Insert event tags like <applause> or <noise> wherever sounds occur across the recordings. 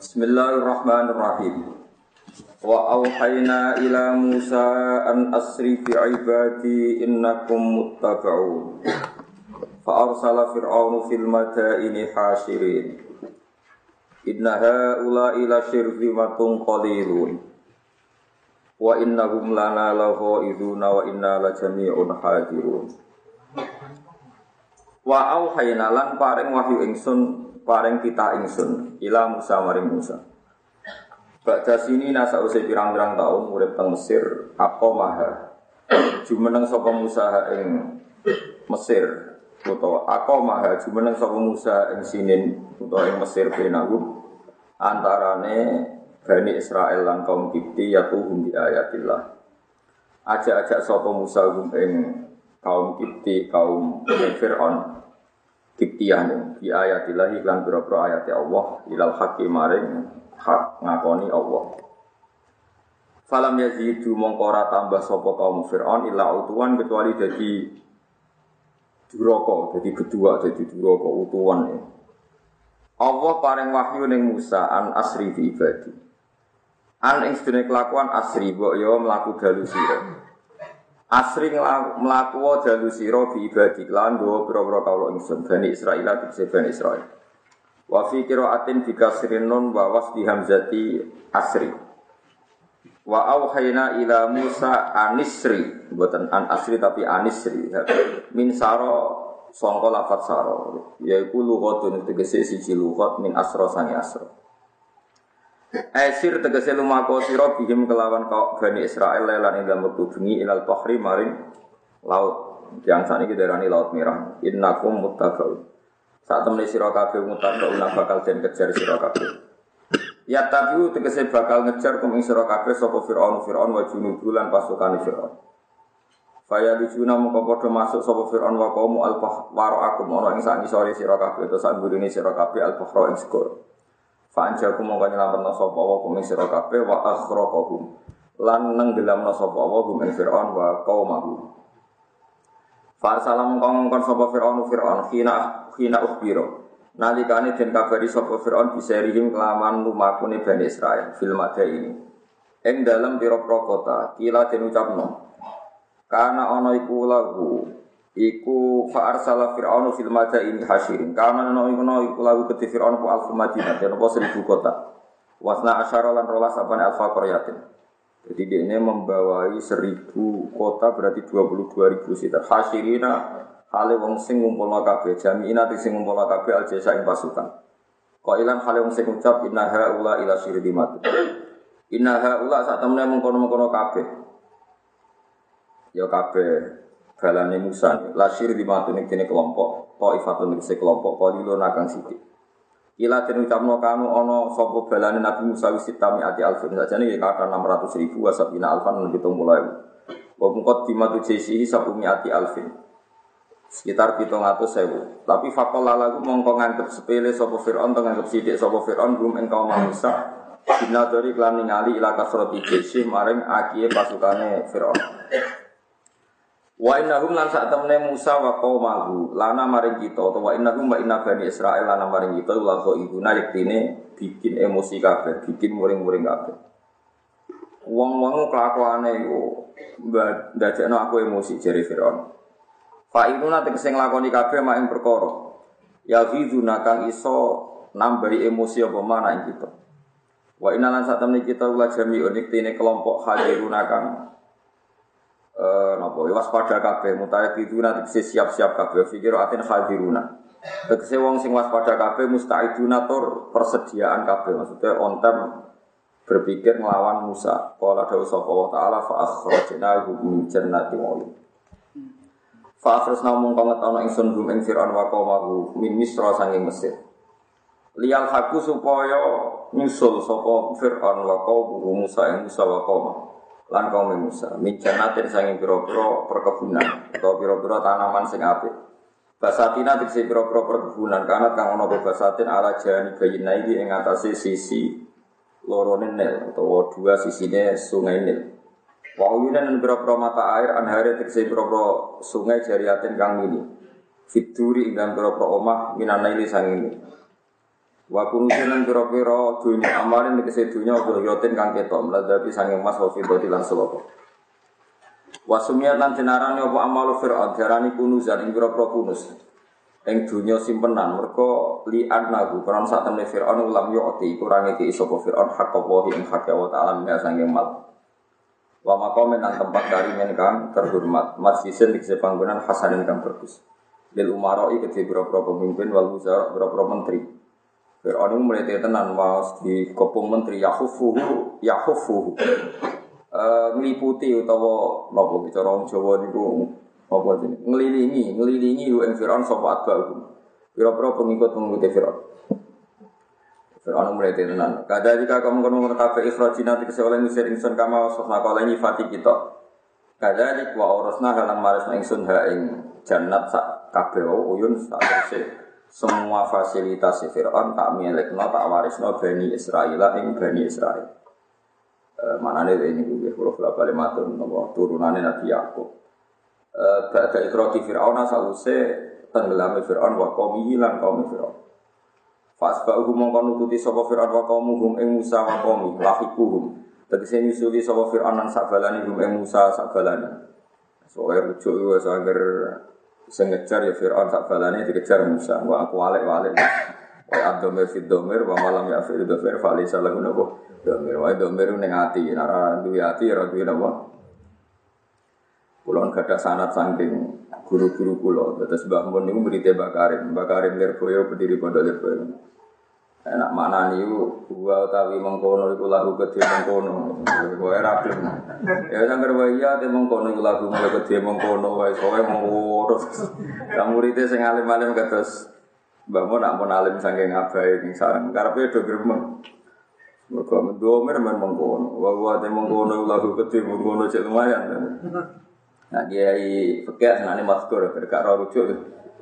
Bismillahirrahmanirrahim. Wa auhayna ila Musa an asri fi ibadi innakum muttaba'un. Fa arsala fir'aunu fil madaini hashirin. Inna haula ila syirzimatun qalilun. Wa innahum lana laghaiduna wa inna la jami'un hadirun. Wa auhayna lan paring wahyu ingsun paring kita ingsun ila Musa maring Musa. Baca sini nasa usai pirang-pirang tahun urip teng Mesir apa maha. Jumeneng sapa Musa ing Mesir utawa aku maha jumeneng sapa Musa ing sinin utawa ing Mesir benahu antarane Bani Israel lan kaum Kipti yatuhum bi ayatillah. Ajak-ajak sapa Musa ing kaum Kipti, kaum Fir'aun Kiptiah di ayat ilahi lan biro ayat Allah ilal hakim maring hak ngakoni Allah. Falam yazidu mongkora tambah sopo kaum Fir'aun illa utuan kecuali jadi duroko, jadi kedua, jadi duroko utuan ya. Allah paring wahyu ning Musa an asri fi ibadi. An ing kelakuan asri mbok yo mlaku dalu. Asri melaku dalu siro bi ibadi lan dua pira-pira kawula ingsun Bani Israil tegese Bani Israil. Wa fi qiraatin bi kasrin nun wa wasdi hamzati asri. Wa auhayna ila Musa anisri, buatan an asri tapi anisri. Min saro sangka lafat saro, yaiku lughatun tegese siji lughat min asro sangi asro. Esir tegese lumako sira bihim kelawan kau Bani Israel lelan ing dalem bengi ilal bahri maring laut. Yang saat ini darani laut merah. Innakum muttaqun. Saat temen sira kabeh muttaqun bakal den kejar sira kabeh. Ya tabiu tegese bakal ngejar kum ing sira kabeh sapa Firaun Firaun wa junubu lan pasukan Firaun. Faya lijuna mongko padha masuk sapa Firaun wa qaum al waro akum ana ing sak ngisore sira kabeh utawa sak gurine sira kabeh al bahra ing segara. Fa'anjaku mongko nyelametno sapa wa kuming sira kabeh wa akhraqahum. Lan nenggelamno sapa wa kuming Firaun wa qaumahu. Farsala mongko ngongkon sapa Firaun Firaun khina khina ukhbiro. Nalikane den kabari sapa Firaun biserihim kelaman lumakune Bani Israel fil ini. Ing dalem pira-pira kila den ucapno. Kana ana iku lagu Iku fa'arsala fir'aunu fil ini hasirin. Karena iku no iku lagu keti fir'aun ku alfu madinah. Dan apa seribu kota. Wasna asyara lan rolas apane alfa koryatin. Jadi dia ini membawai seribu kota berarti dua puluh dua ribu sitar. Hasirina hale wong sing ngumpulna kabeh. Jami'ina sing ngumpulna kabeh al jasa ing pasukan. ilan hale wong sing ucap inna haula ila syirdimatu. Inna haula sak temene mengkono-mengkono kabeh. Ya kabeh balane Musa lasir di matu ning kene kelompok Taifatun ning kelompok qalilun nakang sithik Ila den ucapno kanu ana sapa balane Nabi Musa wis tami ati alfin sajane ya kata 600 ribu wasabina alfan lan 70 Wa mungkot di matu jesi sabumi ati alfin sekitar pitung atus sewu. Tapi fakol lagu mongko nganggep sepele sopo Fir'aun, atau nganggep sidik sopo belum engkau Musa. Bina dari klan ningali ila kasroti jesi maring akie pasukane Fir'aun. Wa innahum lan sak temene Musa wa qaumahu lana maring kita utawa wa innahum wa inna bani Israil lana maring kita la kok ibuna yektine bikin emosi kabeh, bikin muring-muring kabeh. Wong-wong kelakuane iku ndadekno aku emosi jere Firaun. Fa inuna tegese nglakoni kabeh mak ing perkara. Ya ghiduna kang iso nambahi emosi apa mana ing kita. Wa inna lan sak temene kita ula jami'un yektine kelompok hadiruna kang eh napa ya waspada kabeh mutaiduna tegese siap-siap kabeh. Fikir atin hadiruna tegese wong sing waspada kabeh mustaiduna tur persediaan kabeh. Maksudnya on time berpikir ngelawan Musa. Qala dawu sapa wa taala fa akhrajnahu min jannati wa Fa akhrajna mung kang ngetono ingsun gum ing Firaun wa qaumahu min Misra sanging Mesir. Lial haku supaya nyusul sapa Fir'aun wa qaumuhu Musa ing Musa wa qaumahu lan kaum Musa min jannatin sanging pira-pira perkebunan atau pira-pira tanaman sing apik. Basatina tegese pira-pira perkebunan kanat kang ana basatin ala jani bayina iki ing atase sisi lorone Nil utawa dua sisine sungai Nil. Wa uyunan pira-pira mata air anhare tegese pira-pira sungai jariatin kang mini. Fituri ing dalam pira-pira omah minanaili sanging Wa kunusinan pira-pira dunya amarin tegese dunya yotin kang ketok mladhabi sanging mas wa fidati lan seloko. Wa sumiyat lan jenarane apa amalu fir'aun diarani kunuzan ing pira-pira kunus. Ing dunya simpenan mergo li annahu karon sak temne fir'aun ulam yu'ti kurang iki sapa fir'aun hak apa ing hak Allah taala min sanging mal. Wa maqamin nang tempat karimen kang terhormat masjidin dikse panggonan hasanin kang bagus. Lil umaroi kedhe pira-pira pemimpin wal wuzara pira-pira menteri. Fir'aun itu mulai tenan mas di kopung menteri Yahufuhu Yahufuhu uh, ngeliputi utawa nopo bicara orang Jawa niku apa ini? Ngelilingi ngelilingi ing Fir'aun sapa atba'u pira-pira pengikut-pengikut Fir'aun. Fir'aun mulai tenan kada jika kamu kono kafe ikhrajina nanti oleh ngusir insun kama wasofna kala nyifati kita. Kada dik wa orosna halang maris ingsun ha ing jannat sak kabeh uyun sak terse semua fasilitas Fir'aun tak milik no tak waris no Bani Israel ing Bani Israel e, mana nih ini gue kalau kalau balik matur nopo turunannya Nabi Yakub. E, Bada ikhroti Fir'aun sause tenggelam Fir'aun wa kaum hilang kaum Fir'aun. Fasba'uhum mongkon nututi sapa Fir'aun wa kaumuhum ing Musa wa qaumi lahikuhum Tegese nyusuli sapa Fir'aun lan sabalani hum ing Musa sabalani. Soale rujuk wis agar Sing ya Fir'aun tak balane dikejar Musa. Wa aku walik-walik. Wa abdomir fid domir wa malam ya fil domir fali salah napa domir. Wa domir ning ati, ora duwe ati ora duwe napa. Sanat saking guru-guru kula. Terus Mbah Mun niku berite Mbak Karim. Lirboyo berdiri pondok Lirboyo. Enak mana nih gua utawi mengkono iku lagu gede mengkono. Kowe ra gelem. Ya sangger wae ya te mengkono iku lagu mulai gede mengkono wae kowe mengkono. Kamu rite sing alim-alim kados Mbah Mun nak pun alim saking ngabai ning sareng karepe do gremeng. Mergo mendomer men mengkono. Wa wa te mengkono lagu gede mengkono cek lumayan. Nah, kiai fikih senane maskur berkak rujuk.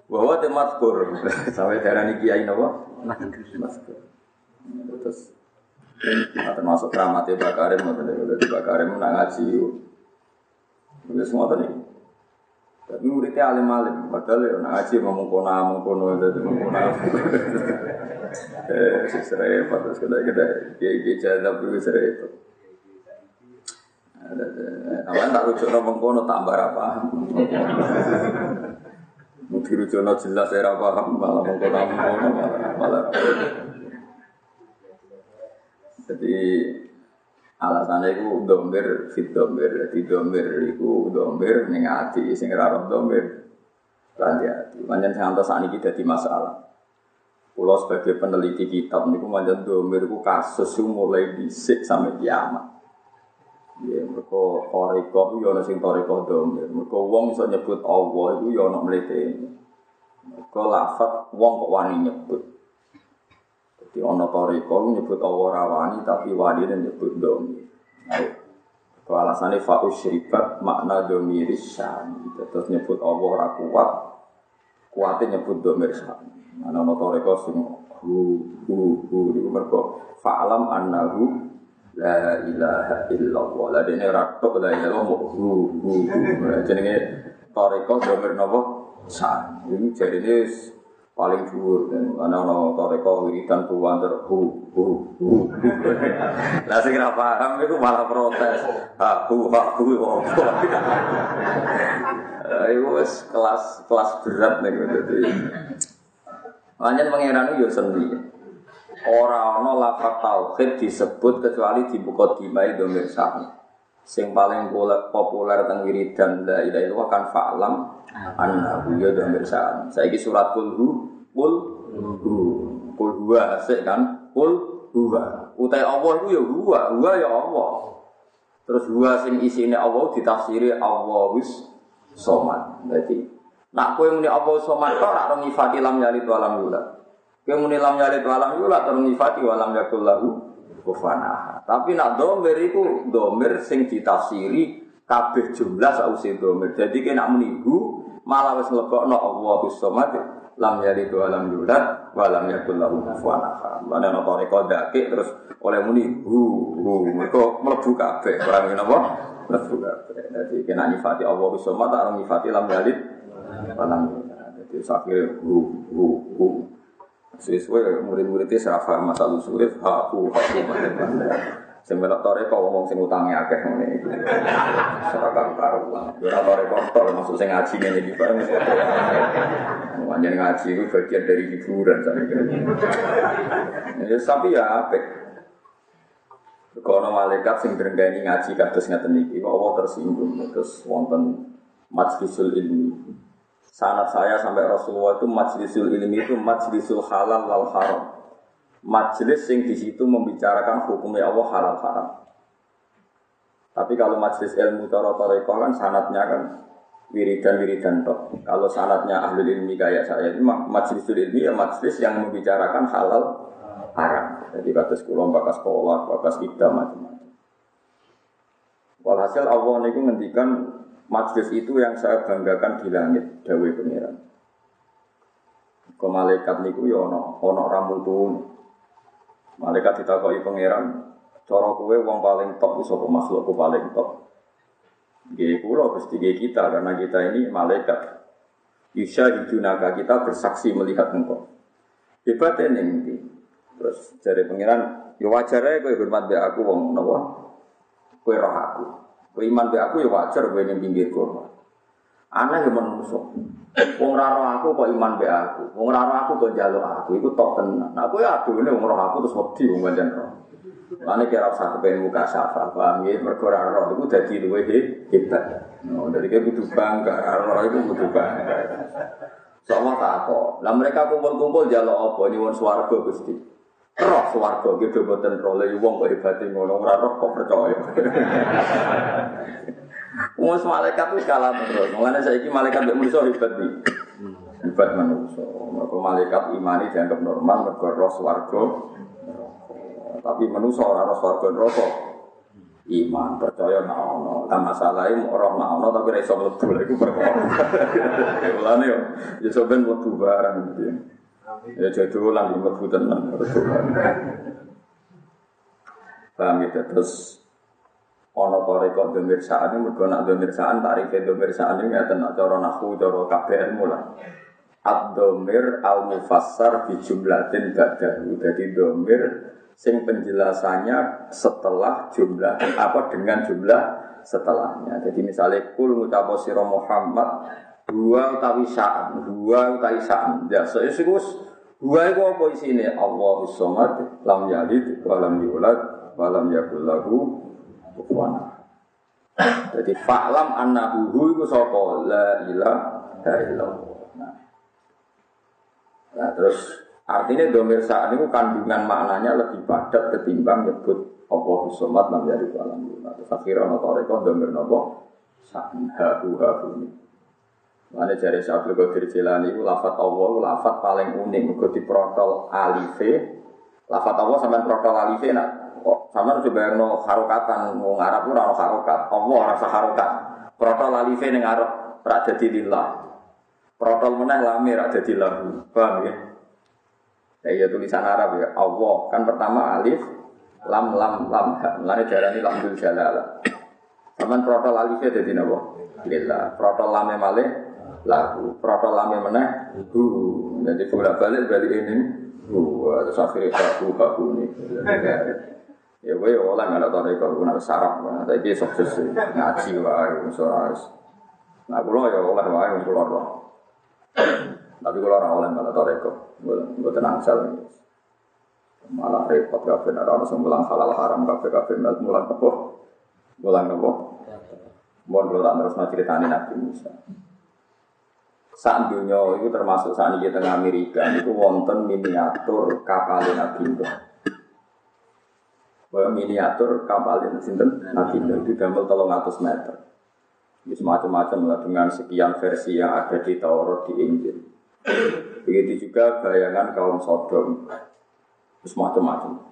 Bahwa temat kur <laughs> sampai darah ini kiai nopo maskur. Terus termasuk keramatnya Bakarim, dari Bakarim nak ngaji. Udah semua tadi. Tapi muridnya alim-alim, padahal ya nak ngaji ngomong kono ngomong kono itu ngomong kono. <laughs> Eh, sesuai terus kita kita kiai kiai jadab dulu sesuai itu. Namanya tak rujuk ngomong kono tambah apa? <laughs> Mungkin rujono jelas saya paham malah mengkono mengkono malah. Jadi alasannya itu domir fit domir jadi domir itu domir ning ati sing ora domir lan ati. Manjen sing antos saniki dadi masalah. Pulau sebagai peneliti kitab niku manjen domir itu kasus mulai disik sampai kiamat. Ya, mereka toriko itu ya sing toriko domir. Mereka wong iso nyebut Allah itu ya ana mletene. Mereka lafat wong kok wani nyebut. Jadi ana toriko nyebut Allah rawani tapi wani nyebut domir. Ayo. Kalau alasannya fa'us syribat makna domir syam. Terus nyebut Allah ora kuat. Kuatnya nyebut domir syam. Ana ana toriko sing hu hu hu itu mereka fa'alam annahu La ilaha illallah. Lah dene ora tok la ilaha illallah. Jenenge toreko domir napa? Sa. Ini jarine paling dhuwur dan ana ana toreko wiridan tuwan ter hu hu. Lah sing ora paham iku malah protes. Ha hu ha hu. Ayo wis kelas kelas berat nih dadi. Lanjut pangeran yo sendiri. Orang ono lafaz tauhid disebut kecuali di buku dimai domir sami. Sing paling populer tentang wiridan la ilaha illallah kan fa'lam annahu ya domir sami. Saiki surat kul hu kul huwa asik kan kul huwa. Utai Allah itu ya huwa, huwa ya Allah. Terus huwa sing isine Allah ditafsiri wis somat. Berarti nak kowe muni Allah somat kok ora nyifati lam yalid wa yulad. Kemudian lam yalid walam yulat terus nyifati walam yakul lahu kufana. Tapi nak domir itu domir sing ditafsiri kabeh jumlah sausi domir. Jadi kena menibu malah wis nglebokno Allah somad lam yalid walam yulat walam yakul lahu kufana. Mana ana toreko dakik terus oleh muni hu hu mereka mlebu kabeh. Ora ngene apa? Mlebu kabeh. Jadi kena nyifati Allah somad tak nyifati lam yalid walam yulat. Jadi sakire hu hu hu Sesuai murid-muridnya serafah masalah usulnya, haku, haku. Sing melok kok ngomong sing utange akeh ngene iki. Ora karo. Yo ora tore kok tor maksud sing ngaji ngene iki bareng. Wanjen ngaji itu bagian dari hiburan. Ya tapi ya apik. Kalau malaikat sing berenggani ngaji kados ngaten iki, Allah tersinggung terus wonten majlisul ilmi. Sanat saya sampai Rasulullah itu majlisul ilmi itu majlisul halal wal haram majelis yang di situ membicarakan hukumnya Allah halal haram. Tapi kalau majelis ilmu toro toreko kan sanatnya kan wiridan wiridan. Kalau sanatnya ahli ilmi kayak saya itu majelis ilmi ya majelis yang membicarakan halal haram. Jadi kata sekolah, bakas sekolah, bakas ida macam-macam. Walhasil Allah ini ngendikan majelis itu yang saya banggakan di langit Dawe Pengiran. Ke malaikat niku ya ono ono ramutun Malaikat ditakoki pangeran, cara kowe wong paling top iso makhlukku paling top. Nggih kula Gusti kita karena kita ini malaikat. Yusha naga kita bersaksi melihat engkau. Hebat ini. Terus dari pangeran, ya wajar aja kowe hormat aku wong napa? Kowe roh aku. Kowe iman be aku ya wajar kowe ning pinggirku. Aneh ya menungso. Wong raro aku kok iman be aku. Wong raro aku kok jaluk aku. Iku tok tenan. Nah, aku ya aduh ini wong aku terus wedi wong pancen roh. Lane kira usah kepen muka syafa, paham ya? Mergo roh iku dadi luwe hebat. No, dari kayak butuh bangga, roh itu butuh bangga. Sama tak kok. Lah mereka kumpul-kumpul jaluk apa? Ini wong swarga Gusti. Roh swarga gitu boten roh lha wong kok hebate ngono ora roh kok percaya. <laughs> Wong malaikat itu kalah terus. Mulane saiki malaikat mbek manusa hebat iki. Hebat manusa. Mergo malaikat imani dianggap normal mergo roh swarga. Tapi manusa ora roh swarga neraka. Iman percaya nak ono. Lah masalahe roh nak ono tapi ra iso mlebu lha iku perkara. <laughs> Mulane yo ya sampean mlebu barang gitu. Ya jadi ulang mlebu tenan. Paham ya terus ono toreko demirsaan ini mergo nak demirsaan tarife demirsaan ini ngeten nak cara nahu cara KBN mulai Ad-domir al-mufassar di jumlatin ba'dahu Jadi domir sing penjelasannya setelah jumlah apa dengan jumlah setelahnya. Jadi misalnya kul ngucapo sira Muhammad dua utawi sa'an, dua utawi sa'an. Ya seisus dua itu apa isine? Allahu somad lam yalid wa lam yulad wa lam yakul lahu kufuwan. Jadi fa'lam annahu iku sapa la ilaha illallah. Nah. nah terus artinya domir saat ini kandungan maknanya lebih padat ketimbang nyebut Allah somat nam yari alam yuna. Terus akhirnya toreko domir nopo sa'an hahu hahu ini. Mana jari Syabdul Qadir Jilani itu lafat Allah lafat paling unik. Mereka diprotol alife. Lafat Allah sampai protol alife nak Kok coba yang no harokatan, mau ngarap pun no harokat. Allah rasa harokat. Protol alife ning arab rak jadi lillah. Protol meneh lame rak jadi lahu. Paham ya? Ya iya tulisan Arab ya. Allah kan pertama alif lam lam lam Mulane darani lamdul jalala. Saman protol alife dadi napa? Lillah. Protol lame malih lahu. Protol lame meneh hu. Jadi bolak-balik balik ini. Hu, terus akhirnya bahu bahu ini. Ya gue ya oleh nggak tahu dari kalau nggak sarap, tapi sukses ngaji wae, soalnya. Nah kulo ya oleh wae kulo roh. Tapi kulo orang oleh nggak tahu reko, gue tenang sel. Malah repot kafe nara langsung mulang halal haram kafe kafe mulang apa? Mulang apa? Mohon kalau tak terus mau ceritani Nabi Musa. Saat dunia itu termasuk saat ini tengah Amerika itu wonten miniatur kapal Nabi bahwa miniatur kapal itu sinten Nabi itu damel tolong atas meter. Ini semacam-macam lah dengan sekian versi yang ada di Taurat di Injil. Begitu juga bayangan kaum Sodom. Semacam-macam.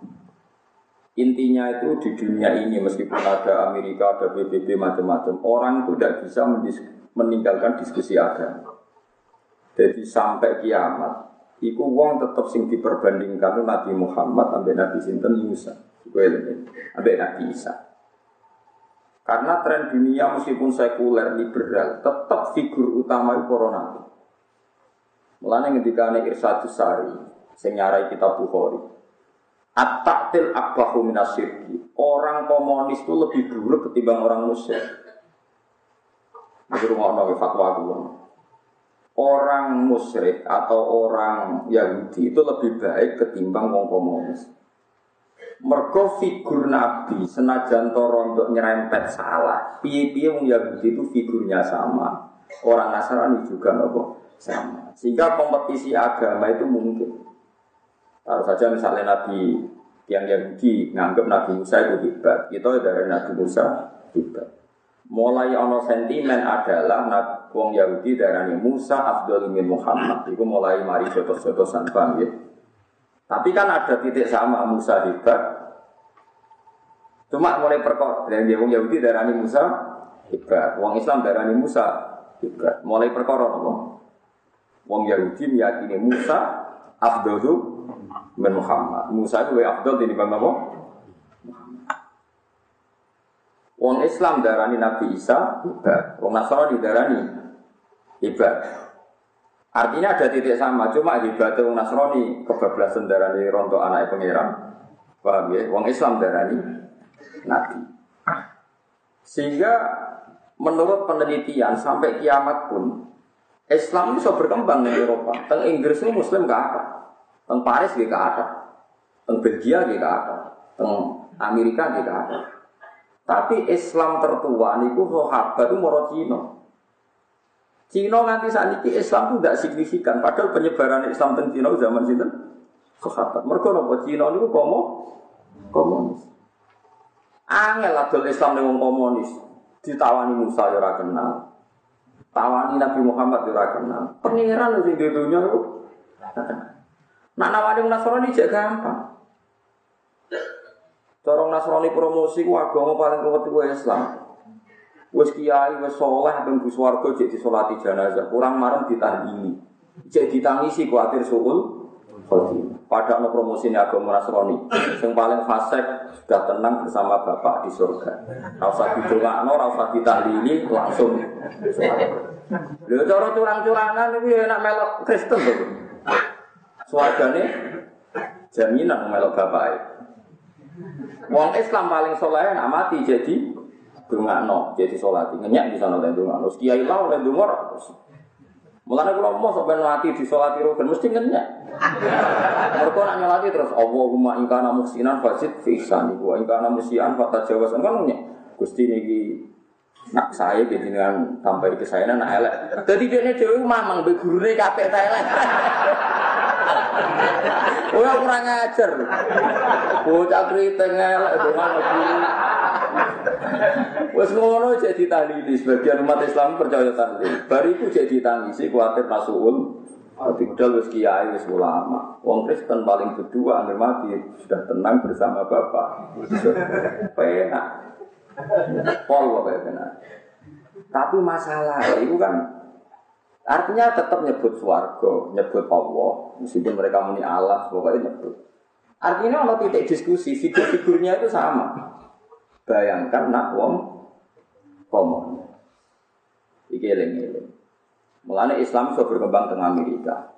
Intinya itu di dunia ini meskipun ada Amerika, ada PBB macam-macam, orang itu tidak bisa meninggalkan diskusi agama. Jadi sampai kiamat, itu wong tetap sing diperbandingkan Nabi Muhammad sampai Nabi Sinten Musa. Gue Ambek Nabi Isa. Karena tren dunia meskipun sekuler liberal, tetap figur utama itu corona. Mulanya ketika ini Irsadus Sari, sing nyarai kitab Bukhari. At-ta'til akbahu minasyirki. Orang komunis itu lebih buruk ketimbang orang musyrik. Ini rumah fatwa aku. Orang musyrik atau orang Yahudi itu lebih baik ketimbang wong komunis. Mergo figur Nabi senajan toro untuk nyerempet salah. Piye-piye wong Yahudi itu figurnya sama. Orang Nasrani juga nopo sama. Sehingga kompetisi agama itu mungkin. Kalau saja misalnya Nabi yang Yahudi nganggap Nabi Musa itu hebat, kita dari Nabi Musa hebat. Mulai ono sentimen adalah wong Yahudi darani Musa Abdul min Muhammad. Itu mulai mari jotos-jotosan bang ya. Tapi kan ada titik sama Musa hebat. Cuma mulai perkor dan wong Yahudi darani Musa hebat, wong Islam darani Musa hebat. Mulai perkara apa? Wong Yahudi meyakini Musa afdalu min Muhammad. Musa itu lebih afdal bang apa? Wong Islam darani Nabi Isa hebat, wong Nasrani darani hebat. Artinya ada titik sama, cuma hebat wong Nasrani kebablasan darani rontok anak pangeran. Paham ya? Wong Islam darani nabi. Sehingga menurut penelitian sampai kiamat pun Islam bisa berkembang di Eropa. Teng Inggris itu Muslim gak ada. Teng Paris gak ada. Teng Belgia gak ada. Teng Amerika gak ada. Tapi Islam tertua niku sahabat itu moro Cina. Cina nganti saat ini Islam itu tidak signifikan. Padahal penyebaran Islam di Cina zaman itu sahabat. Mereka nopo Cina itu komo komunis. Angel adol Islam dengan komunis. Ditawani Musa ya kenal. Tawani Nabi Muhammad ya kenal. Pangeran sing di dunia itu. Nak nawani Nasrani jek gampang. Corong Nasrani promosi agama paling kuat itu Islam. Wes kiai wes soleh ben bus warga cek disolati jenazah, kurang marem ditahlili. Cek ditangisi kuatir suul. Pada no promosi ini agama Nasrani, yang paling fasik sudah tenang bersama bapak di surga. Rasa didongakno, rasa ditahlili langsung. Lho cara curang-curangan itu ya enak melok Kristen tuh. Suargane jaminan melok bapak. Wong Islam paling soleh nak mati jadi no, jadi sholat ngenyak di sana dan no. Kiai lah oleh dungor. Mulane kula mau sampai mati di sholat rukun mesti ngenyak. Mereka nak nyolati terus Allahumma in kana musinan fasid fi ihsani wa in kana musian fatajawasan kan ngenyak. Gusti niki nak saya jadi dengan tambah ke saya nak elek. Jadi dia dewi mamang be gurune kabeh ta elek. Oh kurang ajar. Bocah kriting elek dongan Wes ngono jadi tahlili sebagian umat Islam percaya tahlil. Baru itu jadi tangisi kuatir masuul. Tapi udah wes kiai wes ulama. Wong Kristen paling berdua angger mati sudah tenang bersama bapak. Penak. Pol apa penak. Tapi masalah itu kan Artinya tetap nyebut swargo, nyebut Allah, meskipun mereka muni Allah, pokoknya nyebut. Artinya kalau titik diskusi, figur-figurnya itu sama. Bayangkan nak wong komun. Iki eling-eling. Mulane Islam sudah berkembang tengah Amerika.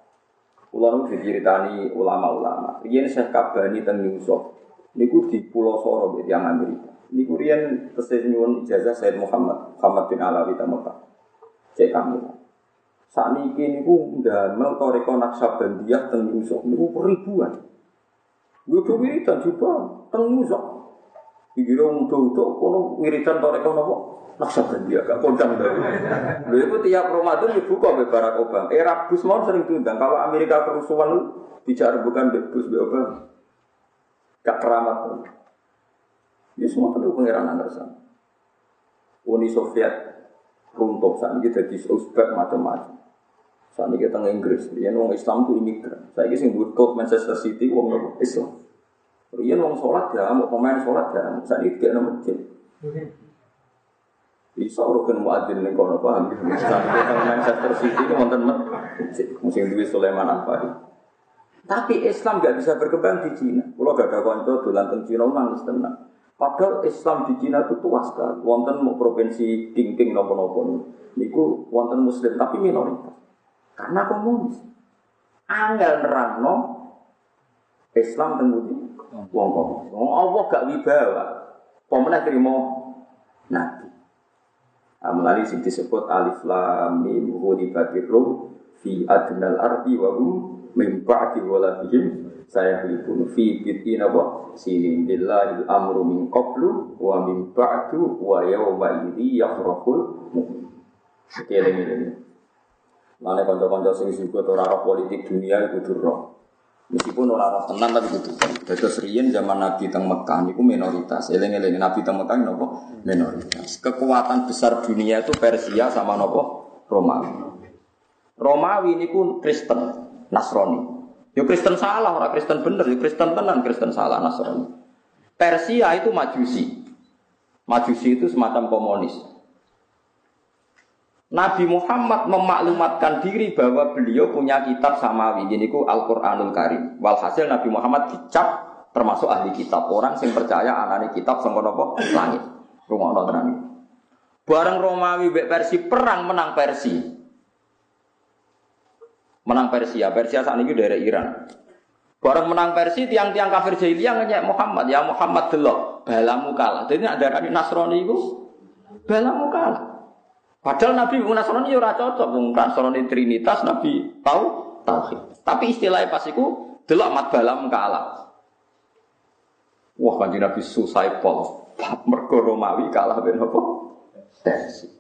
Kulo nu diceritani ulama-ulama. Riyen Syekh Kabani teng Yusuf. Niku di Pulau Soro yang Amerika. Niku riyen tesih nyuwun ijazah Said Muhammad Muhammad bin Alawi ta Mekah. Cek kami. Saat ini niku ndamel toriko Naksabandiyah teng Yusuf niku ribuan. Gue wiridan juga teng. Dikira untuk-untuk kono wiridan toreko nopo dia gak kondang dari. Lha itu tiap Ramadan dibuka oleh Barack Obama. Era Bush mau sering diundang. Kalau Amerika kerusuhan bicara bukan Bush Obama. Gak keramat pun. Ya semua penuh pengiran Anderson. Uni Soviet runtuh saat ini jadi Uzbek macam-macam. Saat ini kita Inggris, ya orang Islam itu imigran. Saya ini sing buat Manchester City, orang Islam. Rian wong sholat ya, mau pemain sholat ya, saat ini tidak nama masjid. Bisa rukun muadzin nih kono paham. <laughs> Sampai Manchester City ini wonten masjid, musim duit Sulaiman apa Tapi Islam gak bisa berkembang di Cina. Kalau gak ada konco dolan teng Cina nangis tenang. Padahal Islam di Cina itu tua sekali. Wonten mau provinsi Ting-Ting nopo-nopo niku wonten Muslim tapi minoritas. Karena komunis. Angel nerangno Islam teng Wong kok. Wong Allah gak wibawa. Pemenang terima nabi. Amalani sing disebut alif lam mim hudibatir rum fi adnal ardi wa hum min ba'di waladihim saya hilpun fi bitin apa sini billahi amru min qablu wa min ba'du wa yawma idhi yakhraful mu'min. Ini. Mana kanca-kanca sing sibuk ora politik dunia itu durung. Meskipun orang tenang tapi itu. Terus riyen zaman Nabi teng Mekah niku minoritas. Eling-eling Nabi teng Mekah nopo minoritas. Kekuatan besar dunia itu Persia sama nopo Romawi. Romawi niku Kristen, Nasrani. Yo Kristen salah, orang Kristen bener, yo Kristen tenan, Kristen salah, Nasrani. Persia itu Majusi. Majusi itu semacam komunis. Nabi Muhammad memaklumatkan diri bahwa beliau punya kitab samawi. Ku Al-Quranul Karim. Walhasil Nabi Muhammad dicap termasuk ahli kitab. Orang yang percaya anani kitab sama nopo langit. Rumah tenang. Bareng Romawi bek Persi perang menang Persi. Menang Persia. Persia saat ini dari Iran. Bareng menang Persi tiang-tiang kafir jahiliyah ngenyek Muhammad. Ya Muhammad delok balamu kalah. Jadi ada Nasrani itu balamu kalah. Padahal Nabi Nasrani ora cocok, wong Nasrani Trinitas Nabi tahu tauhid. Tapi istilahnya pas iku delok mat balam kalah. Wah kanjeng Nabi susah pol. Mergo Romawi kalah ben apa? Tersi.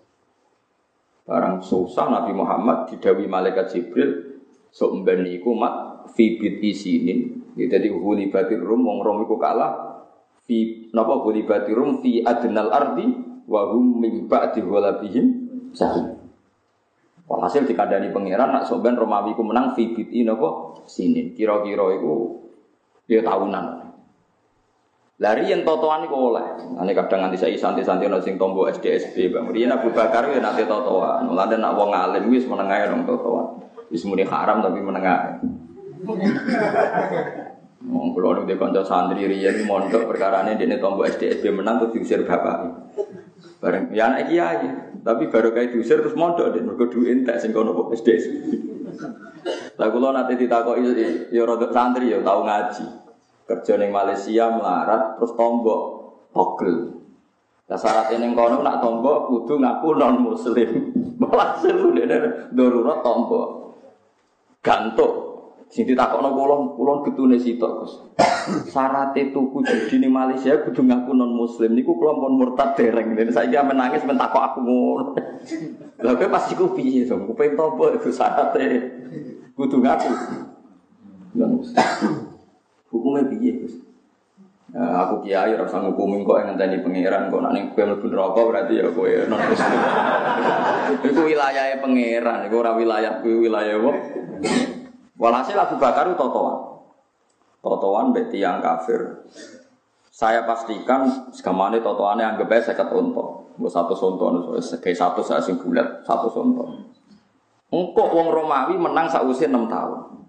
Barang susah Nabi Muhammad didawi malaikat Jibril sok mben iku mat fi bid isinin. Jadi huli batir rum wong rom iku kalah fi napa huli batir rum fi adnal ardi wa hum min ba'di ghalabihim Sahih. Walhasil dikandani pangeran nak soben Romawi ku menang fibiti nopo sini. Kira-kira itu dia tahunan. Lari yang totoan itu oleh. Ane kadang nanti saya santai-santai nol sing tombo SDSB bang. Rian Abu Bakar ya nanti totoan. Mulai nak wong alim wis menengah dong totoan. Wis muni haram tapi menengah. Wong kula nu kanca santri riyen mondok perkara ini dene tombo SDSB menang tuh diusir bapak. Bareng ya anak kiai. Tapi baru kayak diusir terus mondok deh, mereka duit entek sing kono kok SD. Lah kula nate ditakoki ya rada santri ya tau ngaji. Kerja ning Malaysia melarat terus tombok togel. Lah syarat ning kono nak tombok kudu ngaku non muslim. <laughs> Malah seru dene darurat tombok. Gantuk Sing ditakokno kula kula getune sitok, Gus. Syaratte tuku judi ning Malaysia kudu ngaku non muslim niku kula pun murtad dereng. Dan saiki ame nangis men takok aku ngono. Lah kowe pas iku piye to? Kupen topo iku syaratte kudu ngaku. Non Hukumnya piye, Gus? Nah, aku kiai ora usah ngukumi kok pangeran kok nek ning kowe neraka berarti ya kowe non muslim. iku wilayahe pangeran, iku ora wilayah kuwi wilayah apa? Walhasil Abu Bakar itu totoan. Totoan berarti yang kafir. Saya pastikan segamane totoannya anggap aja saya unta. Gue satu sonto, kayak satu saya sing bulat, satu sonto. Engkau wong Romawi menang sausia enam tahun.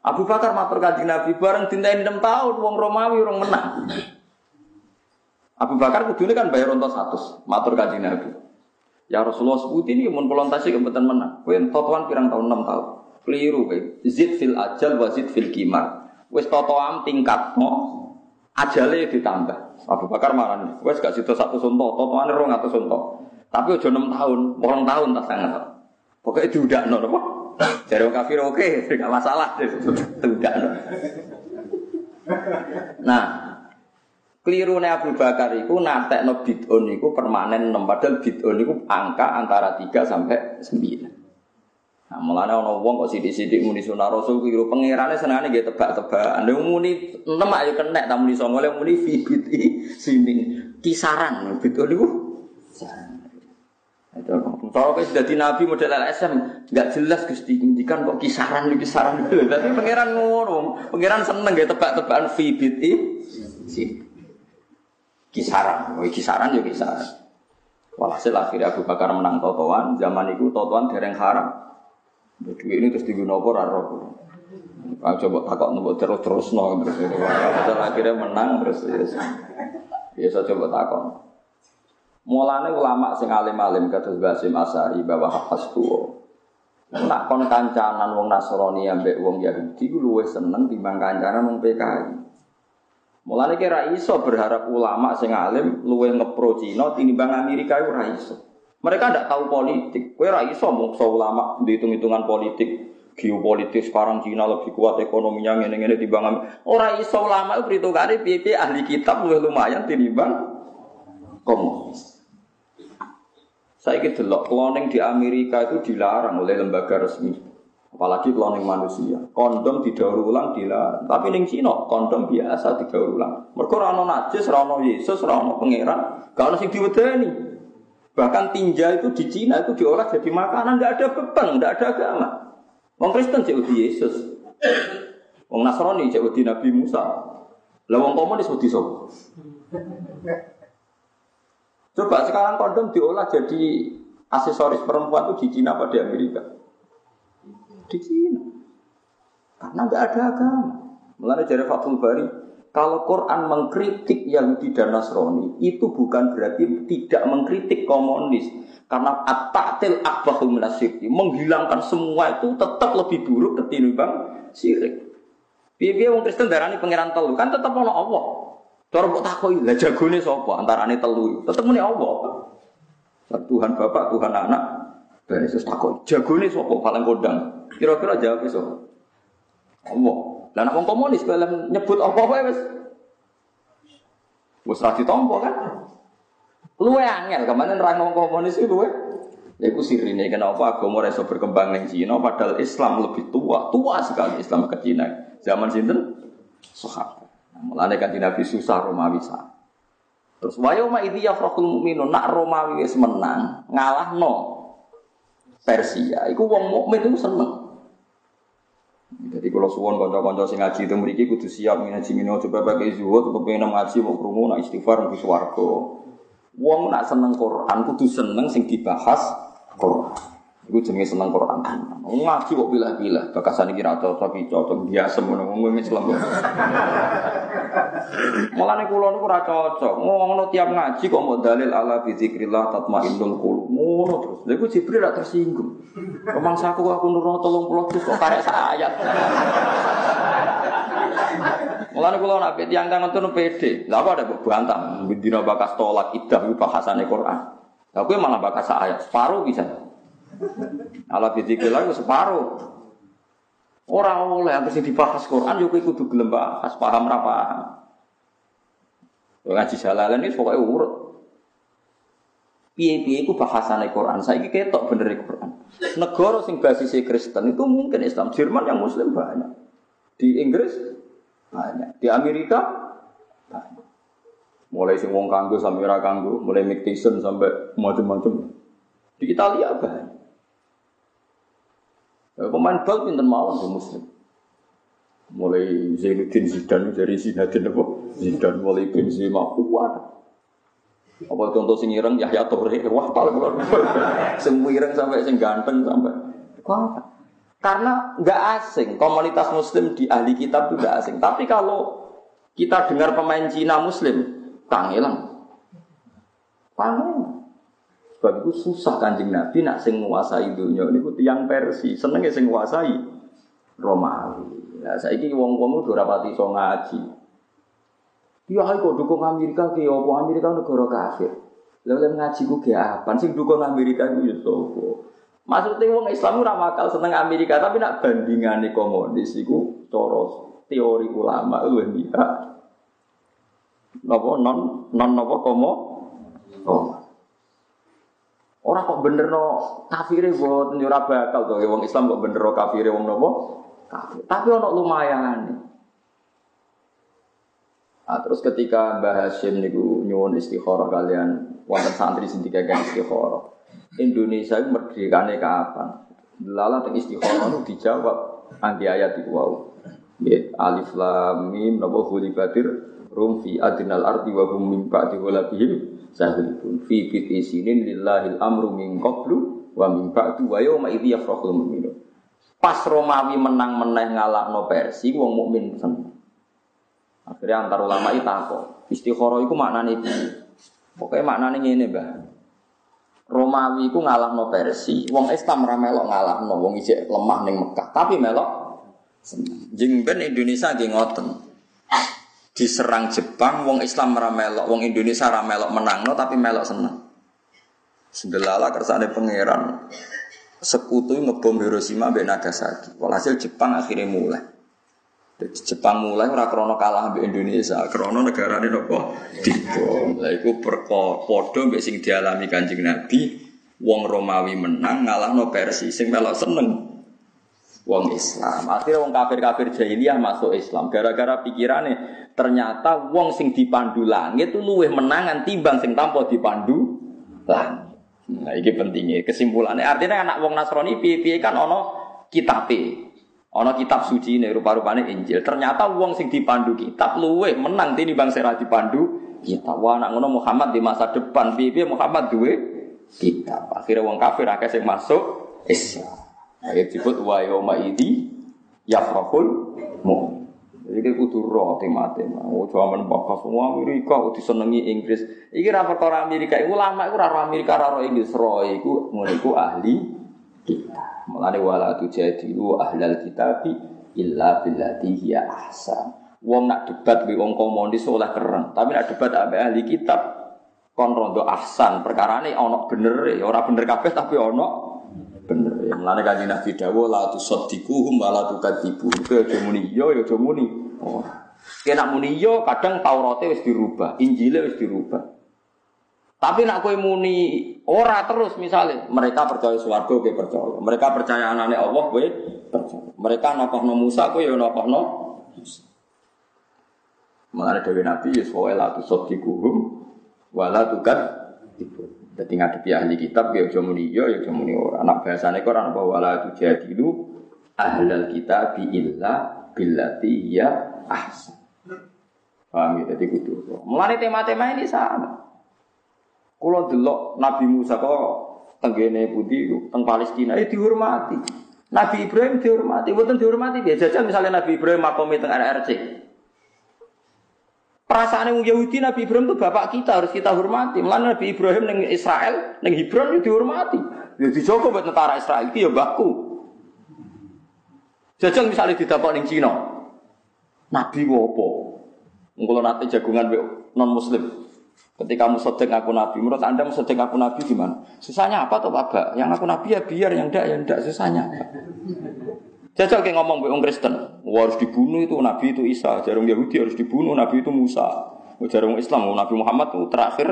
Abu Bakar matur kanjeng Nabi bareng dintain enam tahun wong Romawi orang menang. Abu Bakar kudune kan bayar unta satu, matur kanjeng Nabi. Ya Rasulullah sebut ini mun kula tasih kebetulan menang. Kowe totoan pirang tahun 6 tahun. Keliru kowe. Zid fil ajal wa zid fil kimar. Wis totoan tingkatno ajale ditambah. Abu Bakar marani. Wis gak situ satu sunto, totoane 200 sunto. Tapi aja 6 tahun, 8 tahun tak sangat. Pokoknya diudakno apa? Jare wong kafir oke, gak masalah. <laughs> Diudakno. Keliru nih Abu Bakar itu nate no bid'un itu permanen enam padahal bid'un itu angka antara 3 sampai 9. Nah, mulane ana wong kok sithik-sithik muni sunah Rasul keliru pangerane senengane nggih tebak-tebakan. Nek muni 6 ayo kenek ta muni 9 lek muni fi sini kisaran bid'un niku. Kalau kayak di Nabi model LSM nggak jelas gusti indikan kok kisaran kisaran. Tapi pangeran ngono, pangeran seneng gak tebak-tebakan fi bid'i sini kisaran, oh, kisaran ya kisaran. Walhasil akhirnya Abu Bakar menang totoan, zaman itu totoan dereng haram. Duit ini terus digunakan apa Ah, coba takut nunggu terus terus no Walhasil akhirnya menang terus ya. Saya coba takut. Mulane ulama sing alim-alim kados Basim Asari bahwa hafaz tuwa. Nak kon kancanan wong Nasrani ambek wong Yahudi ku luwih seneng timbang kancanan wong PKI. Mulane kira iso berharap ulama sing alim luwih ngepro Cina tinimbang Amerika iso. Mereka ndak tahu politik. Kowe ora iso muksa ulama dihitung-hitungan politik geopolitik sekarang Cina lebih kuat ekonominya ngene-ngene timbang ora iso ulama itu perhitungane piye-piye ahli kitab luwih lumayan tinimbang komunis. Saya delok cloning di Amerika itu dilarang oleh lembaga resmi. Apalagi cloning manusia. Kondom didaur ulang dilarang. Tapi ning Cina kondom biasa didaur ulang. Mereka ora ono najis, ora ono Yesus, ora ono pangeran, gak ono sing diwedeni. Bahkan tinja itu di Cina itu diolah jadi makanan, tidak ada beban, tidak ada agama. Wong Kristen jadi Yesus. Wong Nasrani jadi Nabi Musa. Lah wong komunis wedi sapa? Coba sekarang kondom diolah jadi aksesoris perempuan itu di Cina apa di Amerika? Di Cina. Karena nggak ada agama. Mulai dari Fathul Bari, kalau Quran mengkritik Yahudi dan Nasrani, itu bukan berarti tidak mengkritik komunis. Karena at-ta'til akbahu menghilangkan semua itu tetap lebih buruk ketimbang syirik. Biar-biar orang Kristen darani pangeran telu kan tetap ono Allah. Cara mbok takoki, lah jagone sapa antarane telu? Tetep muni Allah. Tuhan Bapak, Tuhan Anak. Ben Yesus takut, jagone sapa paling kondang? Kira-kira jawab iso. Allah. Lah nek wong komunis kalau nyebut apa wae wis wis ra ditampa kan? Luwe angel, kemarin orang wong komunis itu luwe. Ya itu sirine kenapa agama iso berkembang ning Cina padahal Islam lebih tua, tua sekali Islam ke Cina. Zaman sinten? Sahabat. Mulane kan Nabi susah Romawi sah. Terus wayo ma idhi yafrahul mu'minun nak Romawi wis menang, ngalahno Persia. Iku wong mukmin itu seneng. Kalau suwon kanca-kanca sing ngaji itu mriki kudu siap ngaji mino coba pakai zuhud kepengen ngaji mau krungu nak istighfar mesti swarga. Wong nak seneng Quran kudu seneng sing dibahas Quran. Iku jenenge seneng Quran. Ngaji kok pilih-pilih, bakasan iki ra cocok cocok biasa ngono wong Islam. Mulane kula niku ora cocok. Ngono tiap ngaji kok mau dalil ala bi zikrillah tatmainnul qulub. Ngono terus. Lha iku Jibril ra tersinggung. Pemangsaku aku nurono 30 juz kok karek sayat. Mulane kula nak tiyang kang ngoten pede. Lah apa ada bantah, dina bakas tolak idah bahasane Quran. Lah kowe malah bakas ayat, separuh bisa. Ala bidzikir lagi separuh. Orang oleh yang sing dibahas Quran yo kudu gelem bahas, paham ra paham. Ngaji jalalan ini pokoknya urut. Piye-piye itu bahasane Quran. Saya ini ketok bener Quran. Negara sing basisnya Kristen itu mungkin Islam. Jerman yang Muslim banyak. Di Inggris banyak. Di Amerika banyak. Mulai sing wong kanggo sampai ra kanggo, mulai Mick Tyson sampai macam-macam. Di Italia banyak. Ya, pemain bal pinter mawon ke muslim. Mulai Zainuddin Zidane dari Zinedine apa? Zidane mulai Benzema kuat. Apa contoh sing ireng Yahya Toure wah paling <laughs> sing ireng sampai sing ganteng sampai kuat. Karena nggak asing komunitas muslim di ahli kitab itu nggak asing. Tapi kalau kita dengar pemain Cina muslim, kangelang. Kangelang. Sebab itu susah kanjeng Nabi nak sing nguasai dunia ini tiang Persi, seneng sing nguasai Romawi. Nah, saya ini wong wong udah rapati so ngaji. Ya kok dukung Amerika ke apa Amerika negara kafir. Lalu ngaji ku ke apa? Sing dukung Amerika ku ya. Maksudnya wong Islam ora bakal seneng Amerika, tapi nak bandingane komunis iku cara teori ulama luwih mihak. Napa non non napa komo? Oh. Orang kok bener no kafire buat nyurah bakal tuh, wong Islam kok bener no kafire wong nopo kafir. Tapi ono lumayan. Nah, terus ketika Mbah Hashim niku nyuwun istikharah kalian wonten santri sing dikagak istikharah. Indonesia itu merdekane kapan? Lala teng istikharah itu dijawab anti ayat itu wow. Alif lam mim napa batir rum fi adnal ardi wa hum min ba'di walabihim sahilun fi fiti sinin lillahil amru min qablu wa min ba'du wa yawma idzi yafrahul mu'minun. Pas Romawi menang meneh ngalahno Persi wong mukmin seneng. Akhirnya antar ulama itu takut. Istikharah itu maknanya itu. Pokoknya maknanya ini, Mbah. Romawi ku ngalahno Persia, wong Islam ra melok ngalahno wong isih lemah ning Mekah, tapi melok jeng ben Indonesia nggih ngoten. Diserang Jepang, wong Islam ra melok, wong Indonesia ra melok menangno tapi melok seneng. Sedelala kersane pangeran sekutu ngebom Hiroshima mbek Nagasaki. Walhasil Jepang akhirnya mulai. Jepang mulai ora krono kalah mbek Indonesia, krono negarane napa dibom. Lah iku padha mbek sing dialami Kanjeng Nabi, wong Romawi menang ngalahno Persia sing melok seneng wong Islam. Akhirnya wong kafir-kafir jahiliyah masuk Islam gara-gara pikirane ternyata wong sing dipandu langit itu luwih menangan timbang sing tanpa dipandu langit. Nah, ini pentingnya kesimpulannya. Artinya anak wong Nasrani piye-piye kan ono kitabe. Ono kitab suci ini rupa-rupanya Injil. Ternyata wong sing dipandu kitab luwe menang tini bang serah dipandu kitab. Wah anak ngono Muhammad di masa depan piye Muhammad duwe kitab. Akhirnya wong kafir akeh sing masuk Islam. Ayat disebut wa yauma idi yafrahul mu'min. Jadi kayak kudu roh tema-tema. Oh, zaman bakas semua Amerika, udah senengi Inggris. Iki ra perkara Amerika, ulama iku ra Amerika, ra Inggris, roh iku ngono iku ahli kita. Mulane wala tujadilu ahlal kitabi illa billati hiya ahsan. Wong nak debat mbek wong komunis oleh keren, tapi nak debat ambek ahli kitab kon rondo ahsan. Perkarane ana bener e, ora bener kabeh tapi ana bener. Ya mulane kanjeng Nabi dawuh la tusaddiquhum wa la tukadzibuhum. Kowe aja muni yo yo aja muni. Oh. Kena muni yo kadang Taurate wis dirubah, Injile wis dirubah. Tapi nak kowe muni ora terus misalnya mereka percaya swarga kowe percaya. Mereka percaya anane Allah kowe percaya. Mereka nakohno Musa kowe ya nakohno Musa. Mengenai Dewi Nabi Yusuf la tusaddiquhum wala tukat Jadi ngadepi ahli kitab ya aja muni ya ya aja muni ora. Anak bahasane kok ora bahwa la tujadilu ahlal kitab illa billati ya ahsan. Paham ya? Jadi kudu. Mulane tema-tema ini sama. Kulo delok Nabi Musa kok tenggene putih teng Palestina ya dihormati. Nabi Ibrahim dihormati, bukan dihormati biasa saja misalnya Nabi Ibrahim makomi teng RRC. Perasaan yang Yahudi Nabi Ibrahim itu bapak kita harus kita hormati. Mulanya Nabi Ibrahim neng Israel, neng Hebron itu dihormati. Ya dijogo buat tentara Israel itu ya baku. Jajal misalnya didapat neng Cina, Nabi wopo. Kalau nanti jagungan non Muslim, Ketika musodek aku nabi, menurut anda musodek aku nabi gimana? Susahnya apa tuh bapak? Yang aku nabi ya biar, yang enggak ya enggak susahnya. Jajal kayak ngomong be Kristen, Wah, harus dibunuh itu nabi itu Isa, jarum Yahudi harus dibunuh nabi itu Musa, jarum Islam Nabi Muhammad itu terakhir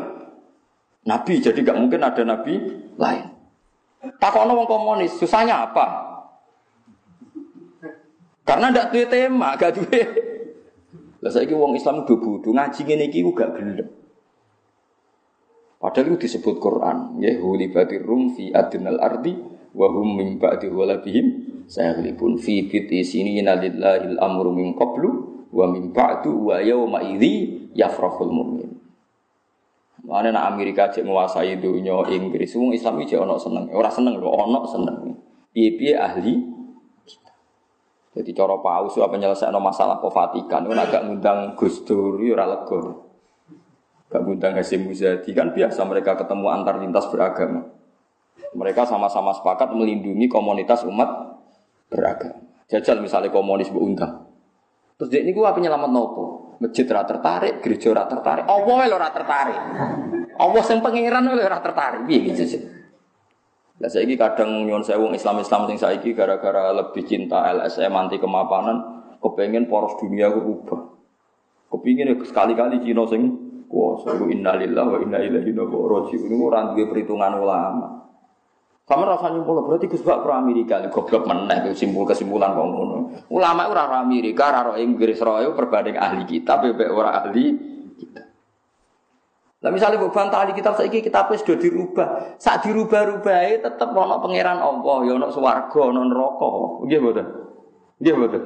nabi, jadi gak mungkin ada nabi lain. Takono wong komunis, susahnya apa? Karena ndak tuh tema, gak duwe. Lah saiki wong Islam do bodho ngaji ngene iki gak gelem. Padahal itu disebut Quran, ya hulibatir rum fi adnal ardi wa hum min ba'di ghalabihim sayaghlibun fi sinina lillahi al-amru min qablu wa min ba'du wa yawma idzi yafrahul mu'min. Mana nak Amerika cek menguasai dunia Inggris, wong Islam iki ono seneng, ora seneng lho, ono seneng. Piye-piye ahli Jadi cara paus apa nyelesaikan masalah ke Vatikan, itu agak ngundang Gus Dur, ya ora lega. Gak ngundang Hasim Muzadi kan biasa mereka ketemu antar lintas beragama. Mereka sama-sama sepakat melindungi komunitas umat beragama. Jajal misalnya komunis berundang. Terus dia ini gua penyelamat nopo. Masjid rata tertarik, gereja rata tertarik. Allah lo rata tertarik. Allah yang pangeran lo rata tertarik. Iya gitu sih. Lah saiki kadang nyon sewu Islam-Islam sing saiki gara-gara lebih cinta LSM anti kemapanan, kepengen poros dunia berubah. Kepingin sekali-kali Cina sing kuasa iku innalillahi wa inna ilaihi ini ora duwe perhitungan ulama sama rasa nyimpul berarti Gus Bak pro Amerika goblok meneh simpul kesimpulan kok ngono. Ulama ora ora Amerika, ora Inggris, ora perbanding ahli kitab bebek ora ahli kitab. Lah misalnya buat bantah ahli kitab saiki kitab wis sudah dirubah. Saat dirubah-rubah tetep ono pangeran Allah, ya ono swarga, ono neraka. Nggih mboten? Nggih mboten?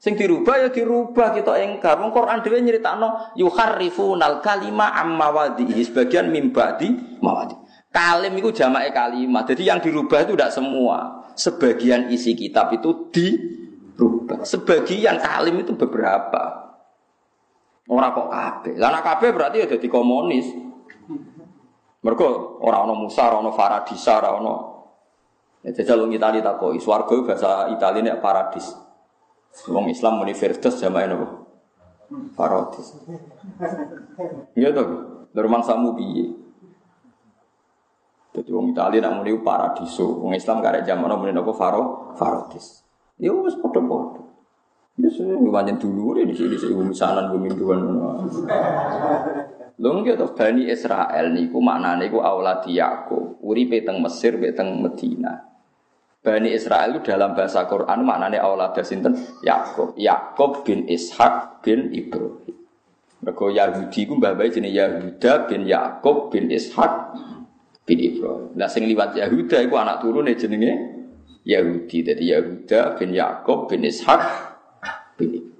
Sing dirubah ya dirubah kita engkar. Wong Quran dhewe nyeritakno yuharrifunal kalima amma wadihi sebagian mimbadi mawadi. Kalim itu jamake kalimat. Jadi yang dirubah itu tidak semua. Sebagian isi kitab itu dirubah. Sebagian kalim itu beberapa. Orang kok kabeh. Lah kabeh berarti ya jadi komunis. Mereka orang ono Musa, orang ono Faradisa, orang ono Ya jajal wong Itali takoi, swarga bahasa Itali ini paradis. Wong Islam muni firdaus jamae napa? Paradis. Iya toh, dari mangsamu piye? Jadi wong Itali nak muni paradiso, wong Islam gak ada zaman muni napa faro paradis. Ya wis padha-padha. Ya sudah, banyak dulu di sini di misanan bumi dua Lho nggih to Bani Israel niku maknane niku auladi Yakub, uripe teng Mesir, teng Medina. Bani Israel itu dalam bahasa Quran maknanya Allah sinten Yakub. Yakub bin Ishak bin Ibrahim. Mergo Yahudi ku mbah jenis Yahuda bin Yakub bin Ishak bin Ibrahim. Nah sing liwat Yahuda iku anak turune jenenge Yahudi. Jadi Yahuda bin Yakub bin Ishak bin Ibrahim.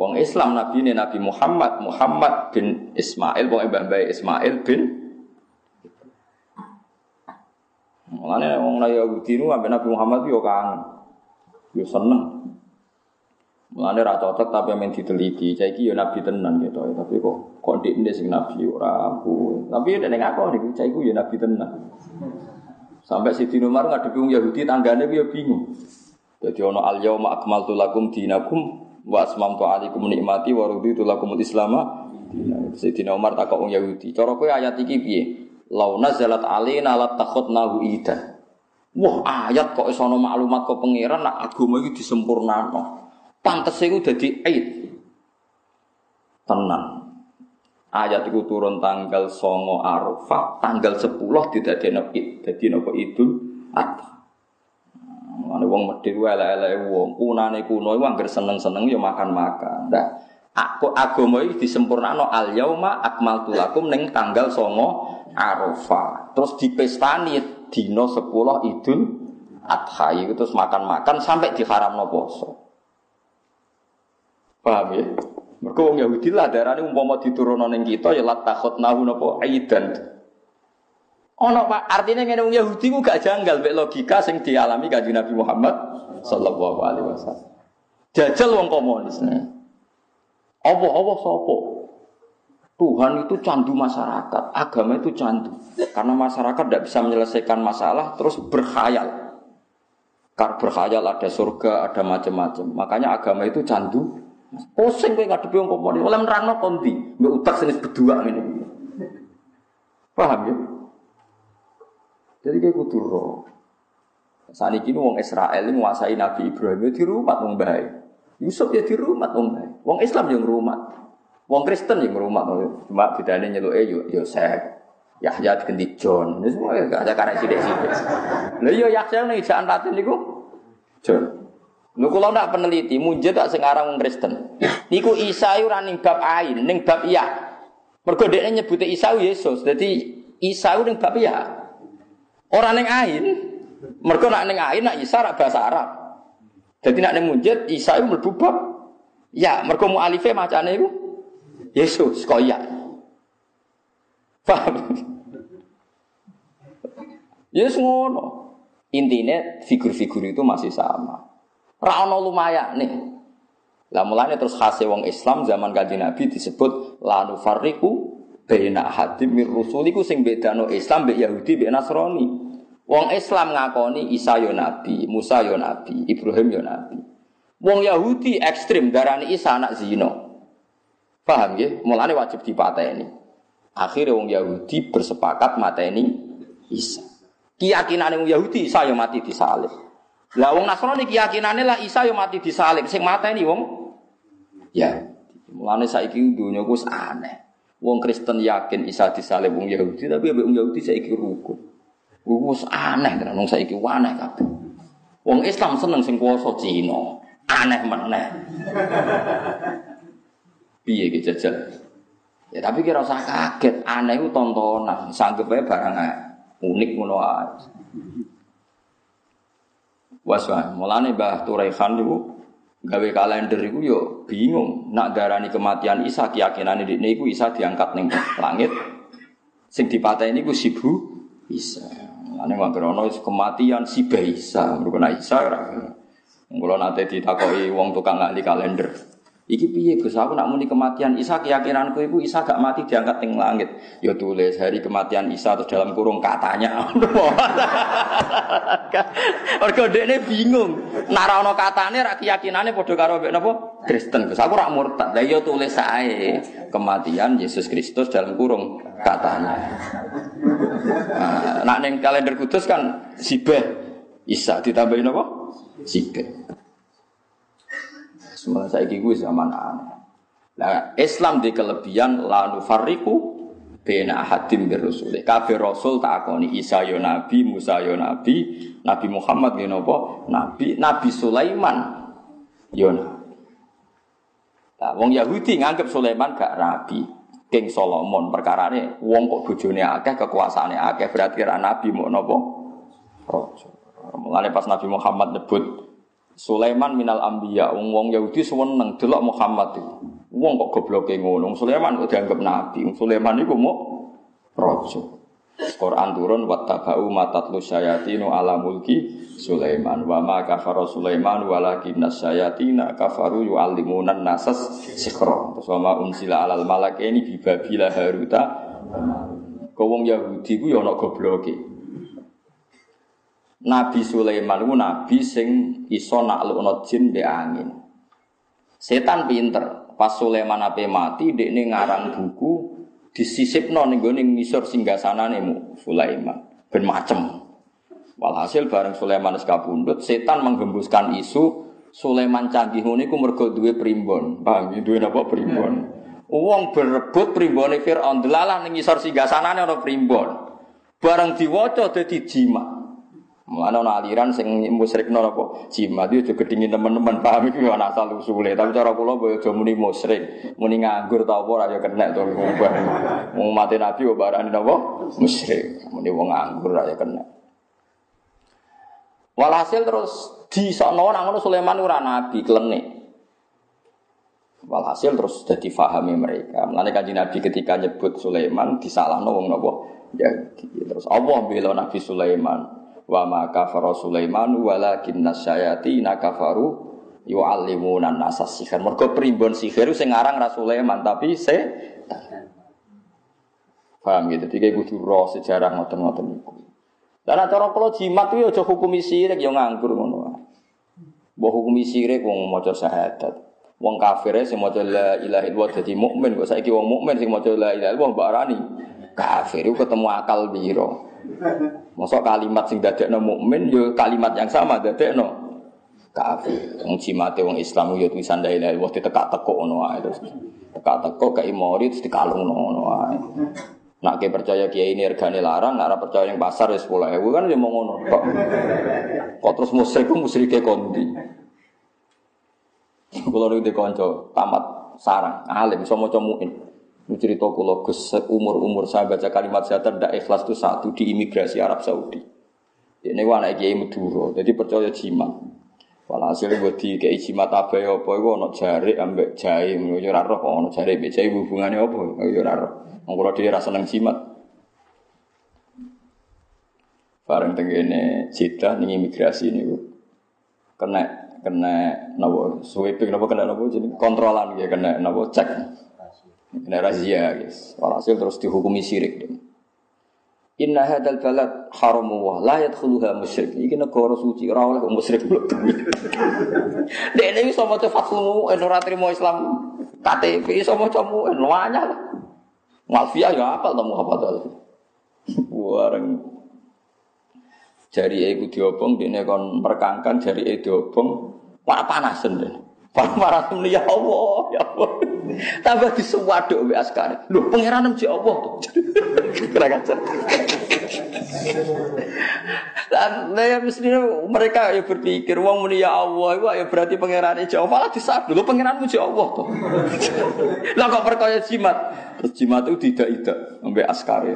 Wong Islam Nabi ini Nabi Muhammad Muhammad bin Ismail, wong mbah Ismail bin Mulane wong Yahudi nu ambek Nabi Muhammad yo kangen. Yo seneng. Mulane ra cocok tapi men diteliti. Saiki yo nabi tenan gitu. Tapi kok kok ndik sing nabi ora aku. Tapi nek ning aku niku saiki yo nabi tenan. Sampai Siti Umar ngadepi wong Yahudi tanggane yo bingung. Jadi ono al yauma akmaltu lakum dinakum wa asmamtu alaikum nikmati wa raditu lakum al-islam. Siti Umar takok wong Yahudi. Cara kowe ayat iki piye? Lau nazalat alina lat nahu ida. Wah, ayat kok iso maklumat kok pangeran nak agama iki disempurnakno. Pantes iku dadi aid. Tenang. Ayat itu turun tanggal songo Arafah, tanggal 10 didadekno id. Dadi napa Idul Adha. Mane wong medhit wae elek-eleke wong, kunane kuno iku anggere seneng-seneng ya makan-makan. Nah, aku agama iki disempurnakno al yauma akmaltu lakum ning tanggal songo Arafah. Terus dipestani dino sepuluh Idul Adha itu terus makan-makan sampai no poso. Paham ya? Mereka wong Yahudi lah darane umpama diturunno ning kita ya lat nahu napa aidan. Ono Pak, artinya ngene wong Yahudi ku gak janggal mek logika sing dialami Kanjeng Nabi Muhammad sallallahu alaihi wasallam. Jajal wong komunis. Apa-apa sapa? Tuhan itu candu masyarakat, agama itu candu. Karena masyarakat tidak bisa menyelesaikan masalah, terus berkhayal. Karena berkhayal ada surga, ada macam-macam. Makanya agama itu candu. Pusing kowe ngadepi wong komponen, oleh nerangno konti, mbek utak senis berdua ini. Paham ya? Jadi kayak kudu roh. Saat ini wong Israel ini menguasai Nabi Ibrahim ya di rumah wong baik. Yusuf ya di rumah wong baik. Wong Islam yang rumah. Wong Kristen yang rumah cuma bedanya nyeluk eh Yosef, Yahya diganti John. Ini semua ya gak ada karena sidik-sidik. Lah yo iya, Yahya nih jangan Latin niku John. Lho kula ndak peneliti, munjid tak sing aran wong Kristen. Niku Isa yo ora ning bab ain, ning bab iya. Mergo dekne nyebute Isa Yesus. Dadi Isa ning bab iya. Ora ning ain. Mergo nak ning ain nak Isa rak bahasa Arab. Jadi nak ning munjid Isa mlebu bab ya, mergo mualife macane iku Yesus koyak. Paham? Yesus ngono. Intinya figur-figur itu masih sama. Rano lumayan nih. Lah mulanya terus khasnya wong Islam zaman kaji Nabi disebut lanu fariku bena hadim mir rusuliku sing bedano Islam be Yahudi be Nasrani. Wong Islam ngakoni Isa yo nabi, Musa yo nabi, Ibrahim yo nabi. Wong Yahudi ekstrim darani Isa anak zino. Paham ya? Mulane wajib dipateni. Akhirnya wong Yahudi bersepakat mateni Isa. Keyakinan wong Yahudi Isa yang mati disalib. Lah wong Nasrani keyakinane lah Isa yang mati disalib. Sing mateni wong ya. Mulane saiki dunya ku aneh. Wong Kristen yakin Isa disalib wong Yahudi tapi wong Yahudi saiki rukun. Wis aneh tenan wong saiki aneh kabeh. Wong Islam seneng sing kuwasa Cina. Aneh meneh. <laughs> piye iki jajal. Ya tapi kira usah kaget, aneh itu tontonan, sanggup aja barang unik ngono ae. Waswa, mulane Mbah Turaihan niku gawe kalender iku yo bingung nak darani kematian Isa keyakinane dikne iku Isa diangkat ning langit. Sing dipateni iku sibu Isa. Mulane wong kematian si Isa, mergo Isa ora. Mula nate ditakoki wong tukang ahli kalender. Iki piye Gus aku nak muni kematian Isa keyakinanku iku Isa gak mati diangkat ning langit. Ya tulis hari kematian Isa terus dalam kurung katanya. <laughs> Mergo dekne bingung. Nak ora ana katane ra keyakinane padha karo mek napa? Kristen. Gus aku ora murtad. Lah ya tulis ae kematian Yesus Kristus dalam kurung katanya. Nah, nak ning kalender kudus kan sibeh Isa ditambahin apa? Sibeh. Semua saya gue zaman aneh. Nah, Islam di kelebihan lalu fariku bena hadim berusul. Kafir Rasul akoni Isa yo Nabi, Musa yo Nabi, Nabi Muhammad yo nopo Nabi, Nabi Sulaiman yo Nabi. Nah, wong Yahudi nganggep Sulaiman gak rabi. King Solomon perkara ini, wong kok bojone akeh, kekuasaane akeh, berarti ra nabi mau nopo? Raja. Mulane pas Nabi Muhammad nyebut Sulaiman minal ambiya, wong wong Yahudi seneng delok Muhammad itu. Wong kok gobloke ngono, Sulaiman kok dianggap nabi. Sulaiman iku mau raja. Quran turun wattaba'u matatlu syayatinu ala mulki Sulaiman wa ma kafara Sulaiman walakinna syayatina kafaru yu'allimuna nasas sikra terus wa ma unsila alal malak ini bibabila haruta kau Yahudi ku ya ana gobloke Nabi Sulaiman itu nabi sing iso naklukno jin be angin. Setan pinter. Pas Sulaiman ape mati, dekne ngarang buku disisipno ning gone ngisor singgasanane mu Sulaiman. Ben macem. Walhasil bareng Sulaiman wis kabundut, setan menggembuskan isu Sulaiman canggih ngene iku mergo duwe primbon. Paham? Duwe napa primbon? Wong berebut primbone Firaun delalah ning ngisor singgasanane ana primbon. Bareng diwaca dadi jimat. Mana ana aliran sing musyrik nol apa? Jimat itu dingin teman-teman paham itu ana asal usule. Tapi cara kula boyo aja muni musyrik, muni nganggur ta apa ora ya kena to ngubah. Wong mati nabi kok barani napa? Musyrik. Muni wong nganggur ya kena. Walhasil terus di sono nang ngono Sulaiman ora nabi klenik. Walhasil terus jadi fahami mereka. Mulane kanjeng Nabi ketika nyebut Sulaiman disalahno wong napa? Ya, terus Allah bela Nabi Sulaiman wa ma kafara Sulaiman walakin nasyayati nakafaru yu'allimuna nasa sihir. Mergo primbon sihir sing aran ra Sulaiman tapi se Paham gitu. Tiga kudu roh sejarah ngoten-ngoten niku. Dan cara kalau jimat itu aja hukumi sirik yang nganggur ngono. Mbok hukumi sirik wong maca syahadat. Wong kafir sing maca la ilaha illallah dadi mukmin kok saiki wong mukmin sing maca la ilaha illallah mbok arani kafir itu ketemu akal biro. Masa kalimat sing dadekno mukmin yo kalimat yang sama dadekno kafir. Wong cimate wong Islam yo tulisan la ilaha illallah ditekak-tekuk ngono wae terus. Tekak-tekuk kei mori terus dikalungno wae. Nak ke percaya kiai ini regane larang, nak percaya yang pasar ya sepuluh ewu kan ya mau ngono. Kok, kok terus musyrik ku musyrike kondi. Kulo niku dikonco tamat sarang, alim iso maca muin. Cerita kalau umur-umur saya baca kalimat saya tidak ikhlas itu satu di imigrasi Arab Saudi. Ini anak kiai Madura, jadi percaya jimat. Walhasil buat di kiai jimat apa ya apa itu ono jari ambek jai, menurut ya roh jari ambek jai hubungannya apa? Ya roh. Kalau dia rasa seneng jimat. Bareng tenggene cita nih imigrasi ini kena kena nabo sweeping nabo kena nabo jadi kontrolan ya kena nabo cek. Kena razia, guys. Walhasil terus dihukumi syirik. Inna hadal balad haramu wa la yadkhuluha musyrik. Iki negara suci ora oleh musyrik mlebu. <laughs> Dek ini iso maca fatmu ora trimo Islam KTP iso maca mu en wanyah. Mafia ya apal temu apa to. Wareng jari iku diobong dene kon merkangkan jari e diobong para panasen deh. Para panasen ya Allah, ya Allah. Tambah disuwaduk mbek askari. Lho, pangeran mesti Allah tuh. Kira kacer. Dan ya mestinya mereka ya berpikir wong muni ya Allah itu ya berarti pangeran jauh malah disadu lho pangeranmu ya Allah tuh. <laughs> Lah kok perkaya jimat. Terus jimat itu tidak tidak ambek askari.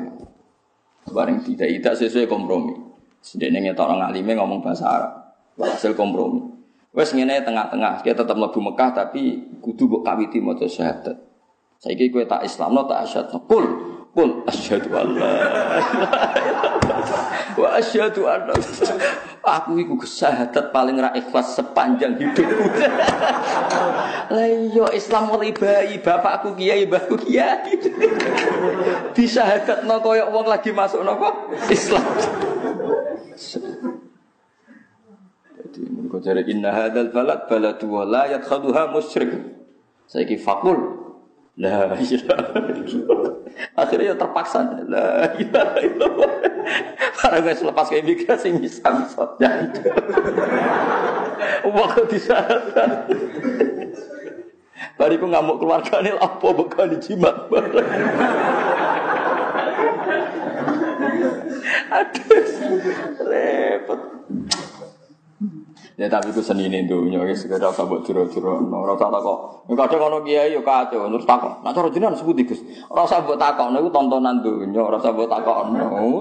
Bareng tidak tidak sesuai kompromi. Sedene ngetok alime ngomong bahasa Arab. Hasil kompromi. Wes ngene tengah-tengah, kita tetap lebih Mekah tapi kudu mbok kawiti maca syahadat. Saiki kowe tak Islamno tak asyhadu kul Kul asyhadu an la wa asyhadu anna aku iku kesahadat paling ra ikhlas sepanjang hidupku. Lah iya Islam bayi bapakku kiai mbahku kiai. Disahadatno koyo wong lagi masuk napa Islam. Jadi mereka cari inna hadal balad baladu wa la yadkhaluha musyrik. Saiki fakul La ilaha Akhirnya ya terpaksa. La ilaha illallah. Karena guys lepas ke imigrasi bisa. Waktu di sana. Bariku ngamuk keluarga ini apa bukan dijimat. Aduh, repot. Ya tapi ku seni ini dunia segera usah mbok jero-jero ora usah takok. Nek kadang ono kiai yo kacau terus takok. Nek cara jenengan sebut. Ora usah mbok takok niku tontonan dunia usah mbok takok.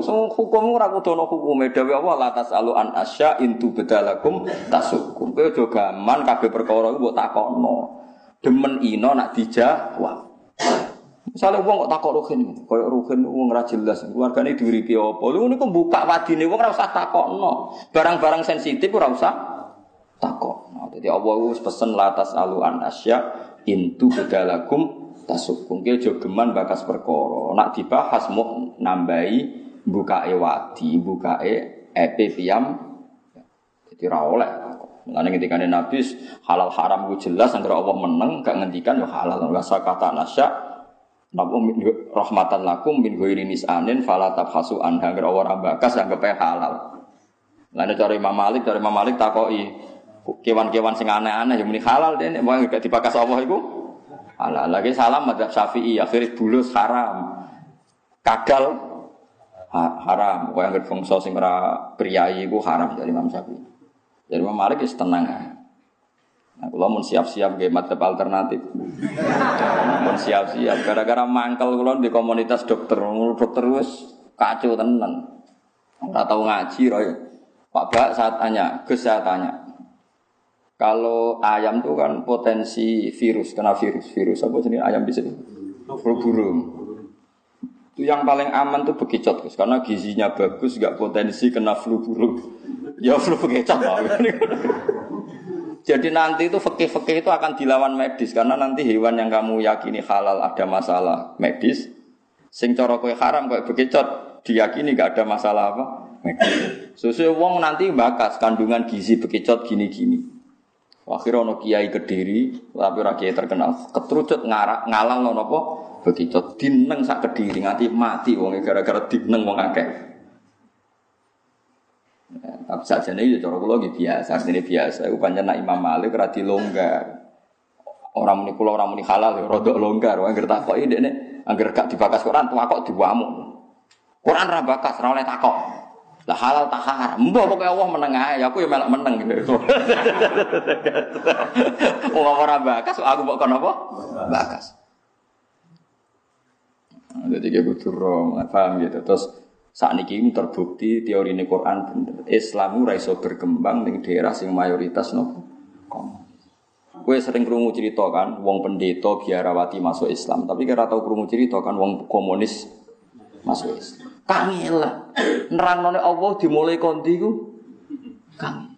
Semua hukum ora kudu ono hukume dhewe Allah la tasalu an asya intu bedalakum tasukum. Kowe aja gaman kabeh perkara iku mbok takokno. Demen ino nak dijawab. Misalnya uang kok takok rugen, koyok rugen uang ora jelas, keluargane diuripi apa? Lu niku buka wadine wong ora usah takokno. Barang-barang sensitif ora usah takok. Nah, jadi Allah wis pesen latas alu an asya intu bedalakum tasukum. Ki aja geman bakas perkara. Nak dibahas mau nambahi bukae wadi, bukae epe piyam. Jadi ra oleh. Mulane Nabi halal haram ku jelas anggere Allah meneng gak ngendikan ya halal wa sakata nasya Napa rahmatan lakum min ghairi nisanin fala tabhasu anha anggere ora bakas anggap halal. Lalu cari Imam Malik, cari Imam Malik takoki kewan-kewan sing aneh-aneh yang muni halal dene mau gak dibakas Allah iku halal. Lagi salam madzhab Syafi'i akhirnya bulus haram. Kadal ha, haram. Kok yang fungsi sing ora priyayi iku haram dari Imam Syafi'i. Dari Imam Malik wis tenang Nah, kalau mau siap-siap ke madzhab alternatif, mau siap-siap. Gara-gara mangkel kalau di komunitas dokter, dokter wis kacau tenan. Nggak tahu ngaji, roy. Pak Bak saat tanya, Gus saya tanya, kalau ayam itu kan potensi virus, kena virus. Virus apa jenis ayam bisa? Flu burung. Itu yang paling aman tuh bekicot, Gus. Karena gizinya bagus, nggak potensi kena flu burung. <laughs> Ya flu bekicot <laughs> Jadi nanti itu fakih-fakih itu akan dilawan medis karena nanti hewan yang kamu yakini halal ada masalah medis, sing cara kowe haram kowe bekicot diyakini nggak ada masalah apa medis. Sesuai wong nanti bakas kandungan gizi bekicot gini-gini. Akhirnya ono kiai kediri, tapi ora kiai terkenal, ketrucut ngarak ngalang lo nopo begitu dineng sak kediri nganti mati wong gara-gara dineng wong akeh. Ya, tapi saja nih cara kula biasa, ini biasa. Iku pancen nak Imam Malik ora dilonggar. Orang muni kula ora muni halal ya rada longgar. Wong anggere takoki dekne anggere gak dibakas Quran tuh kok diwamuk. Quran ra bakas oleh takok. Lah halal tak haram. Mbah pokoke Allah meneng ae, aku ya melok meneng <laughs> gitu. Wong ora bakas aku kok kono apa? Bakas. Jadi kayak kudu rom, paham gitu. Terus saat ini terbukti teori ini Quran bener. Islam ora iso berkembang di daerah sing mayoritas nopo. Gue sering kerungu cerita kan, wong pendeta biarawati masuk Islam, tapi kira tahu kerungu cerita kan, wong komunis masuk Islam. Kangil lah. Nerangno Allah dimulai kondi ku kangil.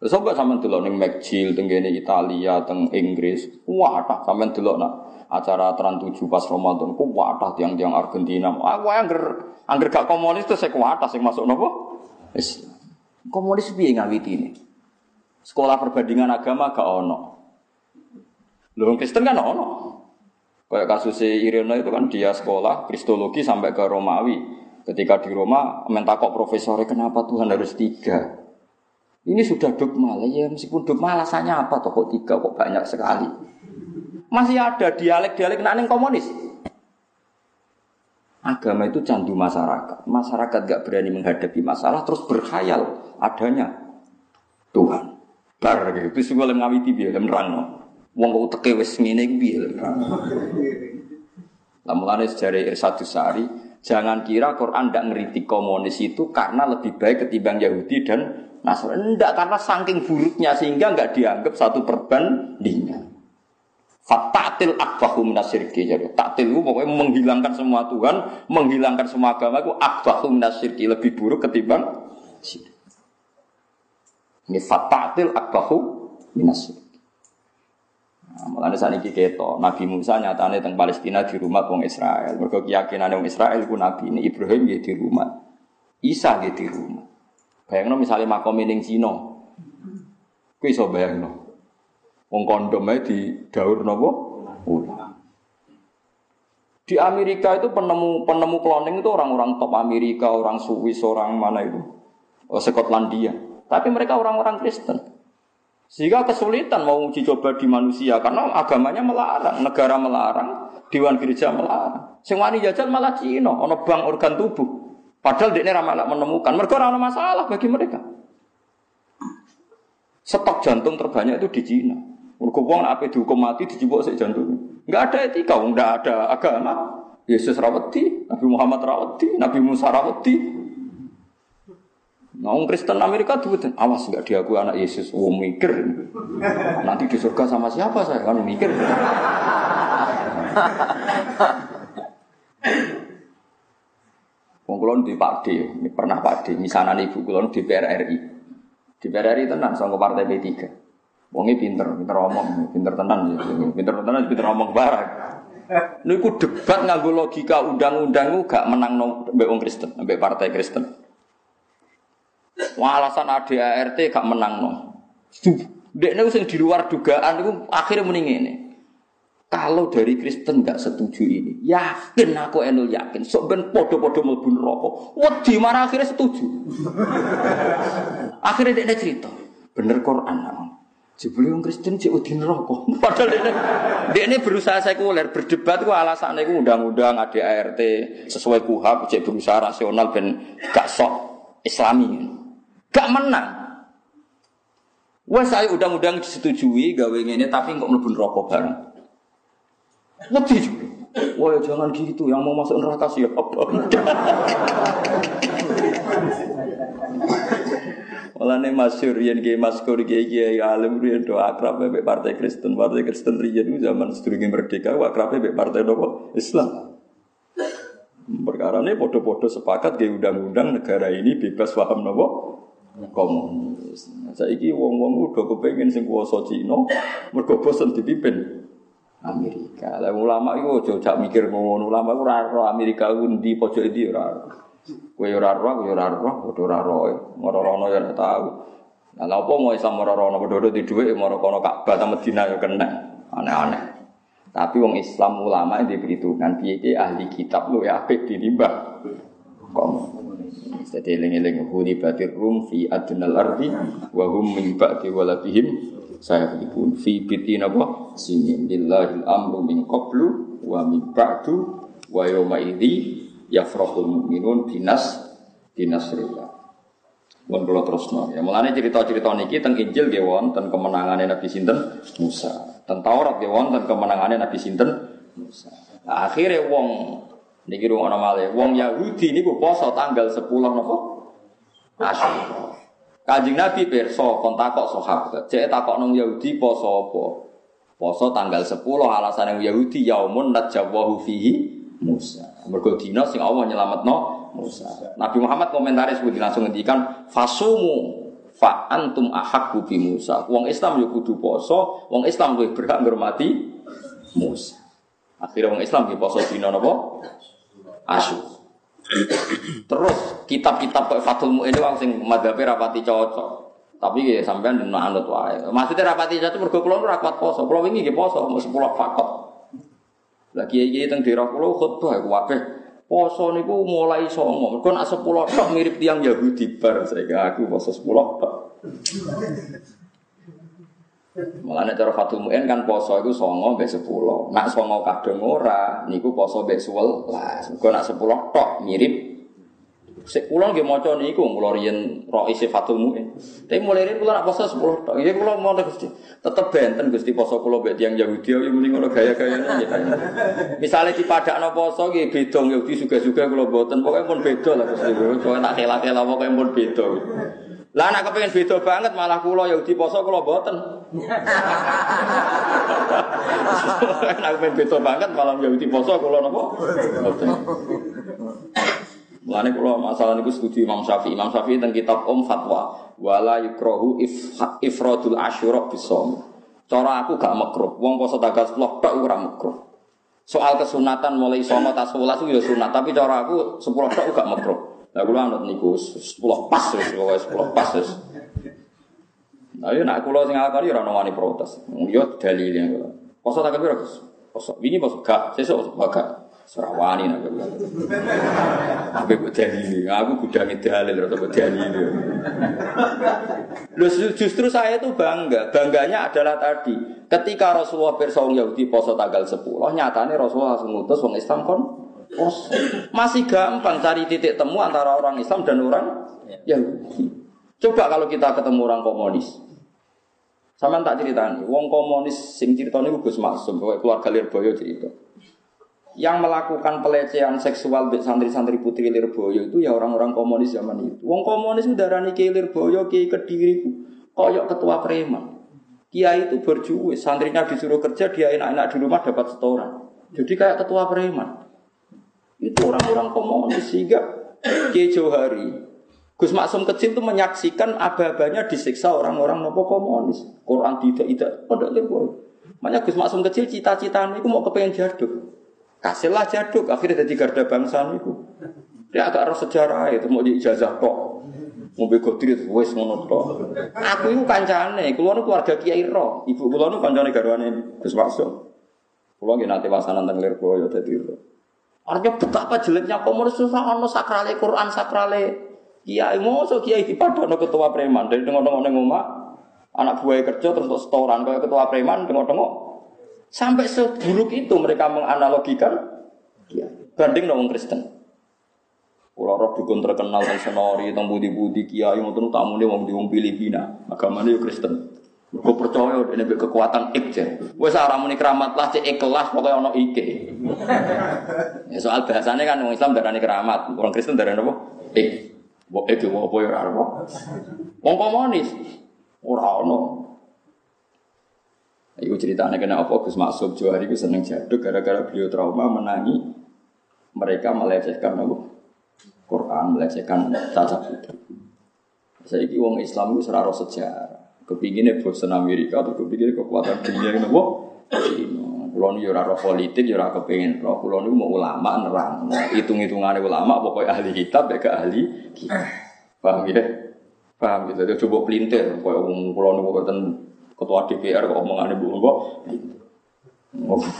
Sobat sampean delok ning McGill teng kene Italia, teng Inggris. Wah, tak sampean delok nak acara Trans 7 pas Ramadan ku wadah tiang-tiang Argentina. Aku angger angger gak komunis tuh saya kuatah sing masuk nopo? Islam. Komunis piye ngawiti ini? Sekolah perbandingan agama gak ono. Lho Kristen kan ono. Kayak kasus Irina itu kan dia sekolah Kristologi sampai ke Romawi. Ketika di Roma, mentakok profesornya kenapa Tuhan harus tiga? Ini sudah dogma lah ya meskipun dogma alasannya apa toh kok tiga kok banyak sekali. Masih ada dialek-dialek naning komunis. Agama itu candu masyarakat. Masyarakat gak berani menghadapi masalah terus berkhayal adanya Tuhan. Bar gitu. Terus gue ngawiti biar nerang. Wong kok teke wis ngene iku piye Lah mulane sejarah Irsadus Sari, jangan kira Quran ndak ngeritik komunis itu karena lebih baik ketimbang Yahudi dan Nasrani. Enggak karena saking buruknya sehingga enggak dianggap satu perbandingan. Fatatil akbahu minasyirki jadi taktil pokoknya menghilangkan semua Tuhan, menghilangkan semua agama itu akbahu minasyirki lebih buruk ketimbang. Ini fatatil akbahu minasyirki. Nah, Mulane saniki keto, Nabi Musa nyatane teng Palestina di rumah wong Israel. Mergo keyakinan wong Israel ku nabi ini Ibrahim nggih di rumah. Isa nggih di rumah. Bayangno misalnya makom ning Cina. Ku iso bayangno. Wong kondom ae di daur napa? Di Amerika itu penemu penemu cloning itu orang-orang top Amerika, orang Swiss, orang mana itu? Oh, Skotlandia. Tapi mereka orang-orang Kristen. Sehingga kesulitan mau uji coba di manusia karena agamanya melarang, negara melarang, dewan gereja melarang. Sing wani jajan malah Cina, ono bank organ tubuh. Padahal dia ramalak menemukan, mereka ora masalah bagi mereka. Stok jantung terbanyak itu di Cina. Mergo wong apa dihukum mati dijebok sik jantung. Enggak ada etika, enggak ada agama. Yesus rawati, Nabi Muhammad rawati, Nabi Musa rawati. Nah, Kristen Amerika tuh awas nggak diakui anak Yesus, wong mikir. Nanti di surga sama siapa saya kan mikir. Wong di Pak D, ini pernah Pak D, misalnya ibu kulon di PRRI. Di PRRI tenan sama partai P3. Wongnya pinter, pinter omong, pinter tenan, pinter tenan, pinter omong barang. Niku debat nganggo logika undang-undang gak menang mbek wong Kristen, mbek partai Kristen. Wah, alasan ADART gak menang no. Dekne sing di luar dugaan itu akhirnya mending ini. Kalau dari Kristen nggak setuju ini, yakin aku enul yakin, sok ben podo-podo mlebu neraka. Wedi marah akhirnya setuju. akhirnya dia cerita, bener Quran. Jebule wong Kristen cek wedi neraka. <laughs> Padahal dia, dia ini berusaha sekuler, berdebat ku alasannya ku undang-undang ADART sesuai kuhab, cek berusaha rasional ben gak sok Islami. Gak menang. Wah saya undang-undang disetujui gawe ngene tapi kok mlebu neraka bareng. Wedi juga. Wah jangan gitu, yang mau masuk neraka siapa? <laughs> Mulane masyhur yen ki maskur ki kiai alim riyen do akrab mbek partai Kristen. Partai Kristen riyen zaman sedurunge merdeka akrab mbek partai nopo? Islam. Perkara ini podo-podo sepakat ke undang-undang negara ini bebas paham nopo? Komunis. Saiki wong-wong udah kepengen sing kuwasa Cina, mergo bosen dipimpin Amerika. Lah ulama iku aja jak mikir ngono. Ulama iku ora ro Amerika ku ndi pojok ndi ora. Kowe ora ro, kowe ora ro, padha ora ro. Ngoro-rono ya ora tau. Lah apa mau Islam ora rono padha di dhuwit moro kono Ka'bah ta Madinah ya kena. Aneh-aneh. Tapi wong Islam ulama yang diperhitungkan piye ahli kitab lu ya apik dinimbang. Kom. Jadi eling-eling huni batir rum fi adnal ardi wa hum min ba'di saya pun fi bitin apa sinin lillahi amru min qablu wa min ba'du wa yawma idzi yafrahul mu'minun binas binasrillah Wong kula terusno. Ya mulane cerita-cerita niki teng Injil nggih wonten kemenangane Nabi sinten Musa. Teng Taurat nggih wonten kemenangane Nabi sinten Musa. Nah, akhirnya wong niki ruang malih, wong Yahudi niku poso tanggal 10 napa? Asyura. Kanjeng Nabi perso kon takok sahabat. Cek takok nang Yahudi poso apa? Poso tanggal 10 alasan yang Yahudi yaumun najwahu fihi Musa. Mergo dina sing Allah nyelametno Musa. Nabi Muhammad komentaris seperti langsung ngendikan fasumu fa antum ahakku bi Musa. Wong Islam yo kudu poso, wong Islam luwih berhak ngurmati Musa. Akhirnya wong Islam di poso dina napa? Asyur. Terus kitab-kitab kayak Fathul Mu'in itu sing madhabe rapati cocok. Tapi ya sampean anut wae. Maksudnya rapati cocok mergo kula ora kuat poso. Kula wingi nggih poso, mau 10 fakot. Lagi iki teng daerah kula khutbah iku kabeh Poso niku mulai songo. Mergo nak 10 tok mirip tiang Yahudi bar saya aku poso 10 tok. Mulane cara Fatul Mu'in kan poso iku songo mbek 10. Nak songo kadang ora niku poso mbek 11. Mergo nak 10 tok mirip Sik kula nggih maca niku kula riyen Rais Fatul Mu'in. Tapi mulai riyen kula nak poso 10 tok. Iya kula mau Gusti. Tetep benten Gusti poso kula mbek tiyang Yahudi yo mending ngono gaya-gayane nggih. Misale dipadakno poso nggih beda Yahudi juga-juga kula mboten pokoke pun beda lah Gusti. Pokoke tak kela-kela pokoke pun beda. Lah anak kepengen beda banget malah kula Yahudi poso kula boten. <laughs> anak kepengen beda banget malah Yahudi poso kula napa? Boten. Mulane kula masalah niku setuju Imam Syafi'i. Imam Syafi'i teng kitab Om Fatwa wala yukrahu if, ifradul asyura bisom. Cara aku gak makruh. Wong poso tanggal 10 tok ora makruh. Soal kesunatan mulai somo tas 11 itu ya sunat, tapi cara aku 10 tok gak makruh. Lah kula anut niku 10 pas wis pokoke 10 pas. Nah, ya nak kula sing akali ora ono protes. Yo dalile. Poso piro, Gus? Poso. Wingi poso gak, sesuk gak. Serawani nak kula. Tapi kok dalile, aku gudangi dalil atau kok dalile. Loh justru saya itu bangga. Bangganya adalah tadi, ketika Rasulullah pirsa Yahudi poso tanggal 10, nyatane Rasulullah langsung ngutus wong Islam kon poso. Masih gampang cari titik temu antara orang Islam dan orang Yahudi. Coba kalau kita ketemu orang komunis. Sama tak ceritani, wong komunis sing ceritanya Gus Maksum, keluarga Lirboyo cerita yang melakukan pelecehan seksual santri-santri putri Lirboyo itu ya orang-orang komunis zaman itu. Wong komunis itu darani Kiai Lirboyo, Kiai Kediri koyok ketua preman. Kiai itu berjuwe, santrinya disuruh kerja, dia enak-enak di rumah dapat setoran. Jadi kayak ketua preman. Itu orang-orang komunis sehingga Kiai Johari, Gus Maksum kecil itu menyaksikan abah-abahnya disiksa orang-orang nopo komunis. Quran tidak tidak, pada Lirboyo. Makanya Gus Maksum kecil cita-citanya itu mau kepengen jaduk. Kasihlah jaduk, akhirnya jadi garda bangsa niku. Dia agak harus sejarah itu mau di ijazah kok. Mau begodri itu wes ngono Aku itu kancane, keluar keluarga Kiai Ro. Ibu kula nu kancane garwane Gus Maksum. Kula nggih nate wasanan teng Lirboyo dadi Ro. Artinya betapa jeleknya komunis susah ono sakrale Quran sakrale Kiai. So Kiai dipadono ketua preman. Dari tengok-tengok ning omah anak buah kerja terus setoran kayak ketua preman tengok-tengok. Sampai seburuk itu mereka menganalogikan ya, banding dengan Kristen. Kalau roh dukun terkenal dan senori, tentang budi-budi kiai, mau tamu nih mau diung Filipina, agamanya yuk Kristen. Gue percaya ini kekuatan ikje. Wes orang muni keramat lah cek ikhlas pokoknya ono ike. ya soal bahasanya kan orang Islam darani keramat, orang Kristen darani apa? Ik. Bok ik mau apa ya apa? Wong komunis. Ora ono. Iku ceritanya kena apa Gus Maksud Johari itu seneng jaduk gara-gara beliau trauma menangi mereka melecehkan apa? Quran, melecehkan putri. Saya ini Islam itu seraro sejarah. Kepinginnya bosan Amerika atau kepinginnya kekuatan dunia ini apa? Kulon yo ora politik yo ora roh kulon mau ulama nerang. Hitung-hitungane ulama pokoknya ahli kitab ya ke ahli kitab. Paham ya? Paham gitu. Coba pelintir koyo wong kulon niku boten ketua DPR kok omongannya bu kok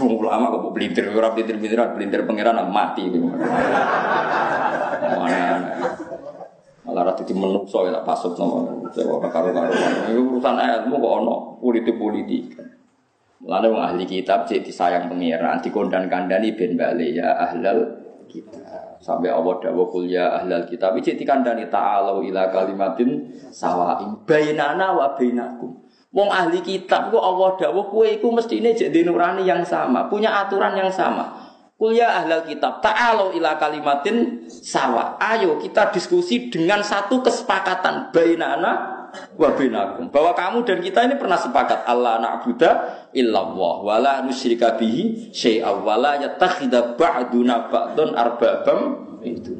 ulama kok pelintir pelintir pelintir pelintir pangeran mati gitu mana malah rati di menungso ya pasut nama saya karo karo itu urusan ayatmu kok ono politik politik Lalu wong ahli kitab cek disayang pangeran dikondan kandani ben bale ya ahlal kita sampai Allah kul ya ahlal kitab cek dikandani ta'alu ila kalimatin sawain bainana wa bainakum. Wong ahli kitab ku Allah dawuh kowe iku mestine jadi nurani yang sama, punya aturan yang sama. Kul ya ahlal kitab, ta'alu ila kalimatin sawa. Ayo kita diskusi dengan satu kesepakatan bainana wa bainakum. Bahwa kamu dan kita ini pernah sepakat Allah na'budu illallah wa la nusyrika bihi syai'a wa la yattakhidha ba'duna ba'dun arbabam itu.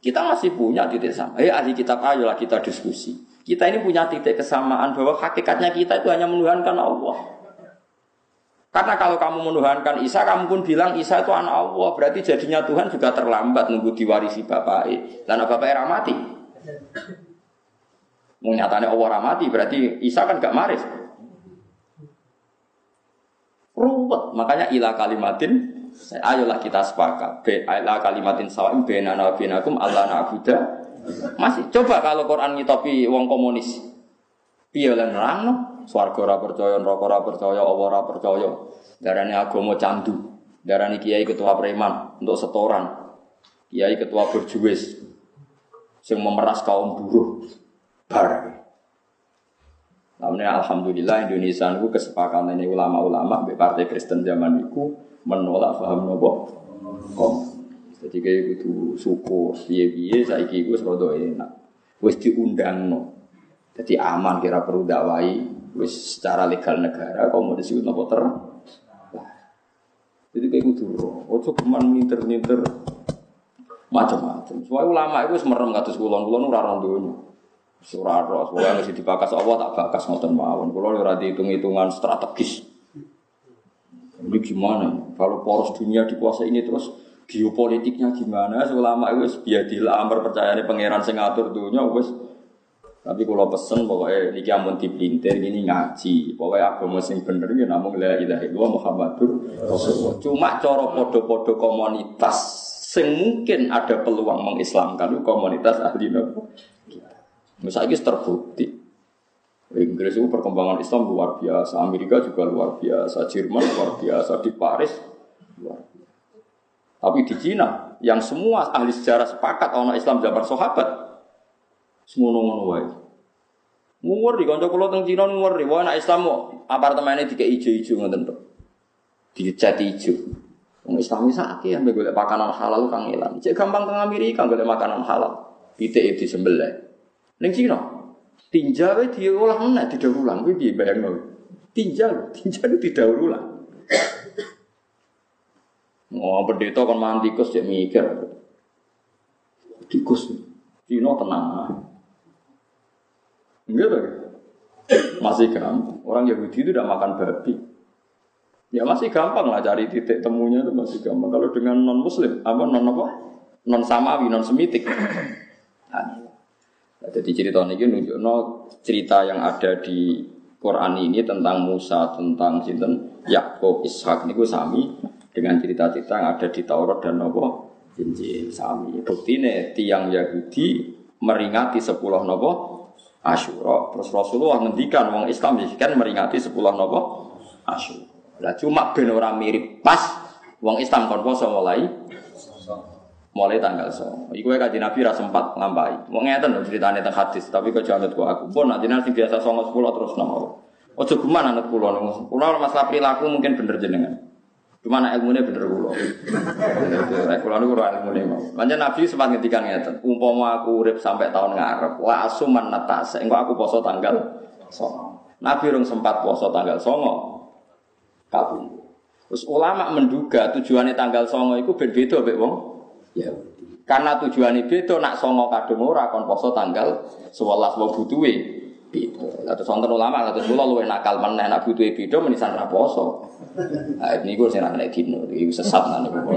Kita masih punya titik sama. Eh ahli kitab ayolah kita diskusi. Kita ini punya titik kesamaan bahwa hakikatnya kita itu hanya menuhankan Allah. Karena kalau kamu menuhankan Isa, kamu pun bilang Isa itu anak Allah. Berarti jadinya Tuhan juga terlambat nunggu diwarisi Bapak. Dan Bapak era mati. Menyatakan Allah ramati, berarti Isa kan gak maris. Ruwet, makanya ilah kalimatin ayolah kita sepakat. Ilah kalimatin sawim benana binakum Allah na'budah masih coba kalau Quran ngitopi wong komunis. Lan nerangno? Swarga ora percaya, neraka ora percaya, Allah ora percaya. Darane agama candu. Darani kiai ketua preman untuk setoran. Kiai ketua berjuwis sing memeras kaum buruh. Bar. Namun alhamdulillah Indonesia itu kesepakatan ini ulama-ulama di partai Kristen zaman itu menolak paham nopo kom. Jadi kayak gitu syukur, saya iku wis rada enak. Wis no. Jadi aman kira perlu dakwai wis secara legal negara kok mau disebut nopo ter. Jadi kayak gitu loh. Ojo keman minter-minter macam-macam. Soalnya ulama itu semerem kados kulon kulon ora ora dunya. Surah roh, soalnya mesti dibakas Allah tak bakas ngoten mawon. Kulo ora dihitung-hitungan strategis. Ini gimana? Kalau poros dunia dikuasai ini terus geopolitiknya gimana? Ulama itu biadil percaya nih pangeran sing ngatur dunia wis tapi kalau pesen pokoknya ini amun dipelintir ini ngaji. Pokoknya agama sing bener ini namun la ilaha illallah Muhammadur Rasulullah. Cuma coro podo-podo komunitas sing mungkin ada peluang mengislamkan itu komunitas ahli nopo. Misalnya ini terbukti. Inggris itu perkembangan Islam luar biasa, Amerika juga luar biasa, Jerman luar biasa, di Paris luar biasa. Tapi di Cina, yang semua ahli sejarah sepakat orang Islam zaman sahabat, semua ngono wae. Ngurri kanca kula teng Cina ngurri, wae anak Islam kok apartemene dikek ijo-ijo ngoten to. Dicat ijo. Wong Islam iki sakit ya golek makanan halal kang elan. Cek gampang teng Amerika golek makanan halal. Pitik di sembelih. Ning Cina, tinja wae diolah meneh didaur ulang. Kuwi piye bayangno? Tinja lho, <laughs> tinja itu didaur ulang. Oh, pendeta kan mangan tikus ya mikir. Tikus. Cina tenang. Enggak tuh. Masih gampang. Orang Yahudi itu tidak makan babi. Ya masih gampang lah cari titik temunya itu masih gampang. Kalau dengan non Muslim, apa non apa? Non samawi, non semitik. Nah, jadi cerita ini nunjuk no cerita yang ada di Quran ini tentang Musa, tentang sinten Yakub, Ishak ini sami dengan cerita-cerita yang ada di Taurat dan Nopo Injil sami. Bukti nih tiang Yahudi meringati sepuluh Nopo Asyura. Terus Rasulullah ngendikan wong Islam kan meringati sepuluh nopo Asyura. Lah cuma ben ora mirip pas wong Islam kon poso mulai mulai tanggal so. Iku ya kaji Nabi rasa sempat ngampai. Mau ngeten loh ceritanya tentang hadis, tapi kau jangan ku aku. Pun nanti nanti biasa songo sepuluh terus nopo. Ojo kuman anak pulau nunggu. Pulau masalah perilaku mungkin bener jenengan. Cuma anak ilmunya bener kulo. Kulo niku ora ilmune mau. Manjen Nabi sempat ngetikan ngeten, umpama aku urip sampai tahun ngarep, wa asuman natas, engko aku poso tanggal songo. Nabi rung sempat poso tanggal songo. Kabung. Terus ulama menduga tujuannya tanggal songo itu ben beda mbek wong Yahudi. Karena tujuannya beda nak songo kadung ora kon poso tanggal 11 wong butuhe beda. Terus wonten ulama terus kula luwih nakal meneh nak butuhe beda menisan ra poso. Nah, ini gue sih naik dino, ini sesat nanti gue.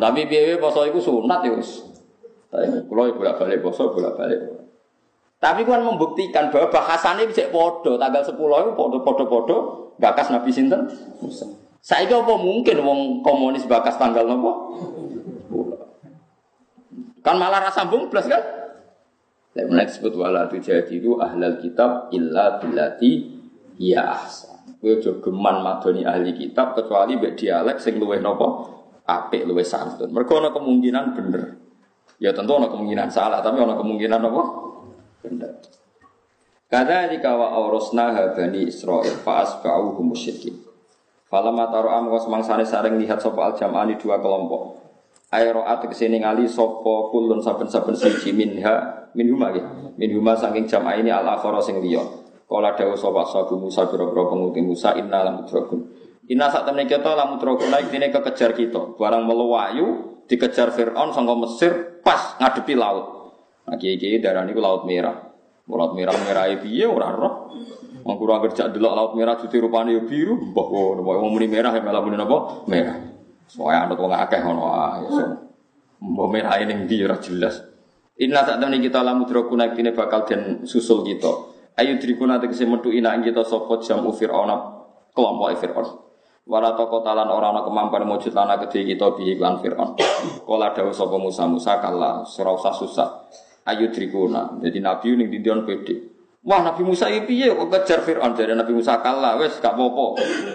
Tapi biaya poso itu sunat ya us. Kalau ibu balik poso, bolak balik. Tapi kan membuktikan bahwa bahasannya bisa podo tanggal 10 itu podo podo podo bakas Nabi Sinten. Saya apa mungkin wong komunis bakas tanggal nopo? Kan malah rasa sambung plus kan? Saya menaik disebut wala itu ahlal kitab illa bilati ya ahsan. Kowe aja geman madoni ahli kitab kecuali mbek dialek sing luwih napa apik luwih santun. Mergo ana kemungkinan bener. Ya tentu ana kemungkinan salah, tapi ana kemungkinan apa? Bener. Kadzalika wa awrasna bani Israil fa asba'u musyrikin. Falamma taro am was mangsane sareng lihat sapa al jam'ani dua kelompok. Aeroat ke sini ngali sopo kulun saben-saben siji minha minhuma ya. Minhuma saking jam'a ini al akhara sing liya. Kala dawuh sapa sabu Musa biro-biro penguti Musa inna lam mudrakun. Inna sak temne kita lam mudrakun naik dene kekejar kita. Barang melewayu dikejar Firaun sangka Mesir pas ngadepi laut. Nah kiai-kiai darah niku laut merah. Laut merah merah piye ora roh. Wong kurang kerja delok laut merah cuti rupane yo biru, mbah ngono, muni merah ya malah muni napa? Merah. Soale anut wong akeh ngono ae. Mbah merah ini ndi ora jelas. Inna sak temne kita lamu naik dene bakal den susul kita. Ayu driku nanti kese metu ina kita sapa jamu Fir'aun kelompok Fir'aun. Wala toko talan ora ana kemampuan mujud lana kedhe kita bi iklan Fir'aun. Kala dawuh sapa Musa Musa kala ora usah susah. Ayu drikuna. Jadi Nabi ning dindion pede. Wah Nabi Musa iki piye kok kejar Fir'aun dari Nabi Musa kala wis gak apa-apa.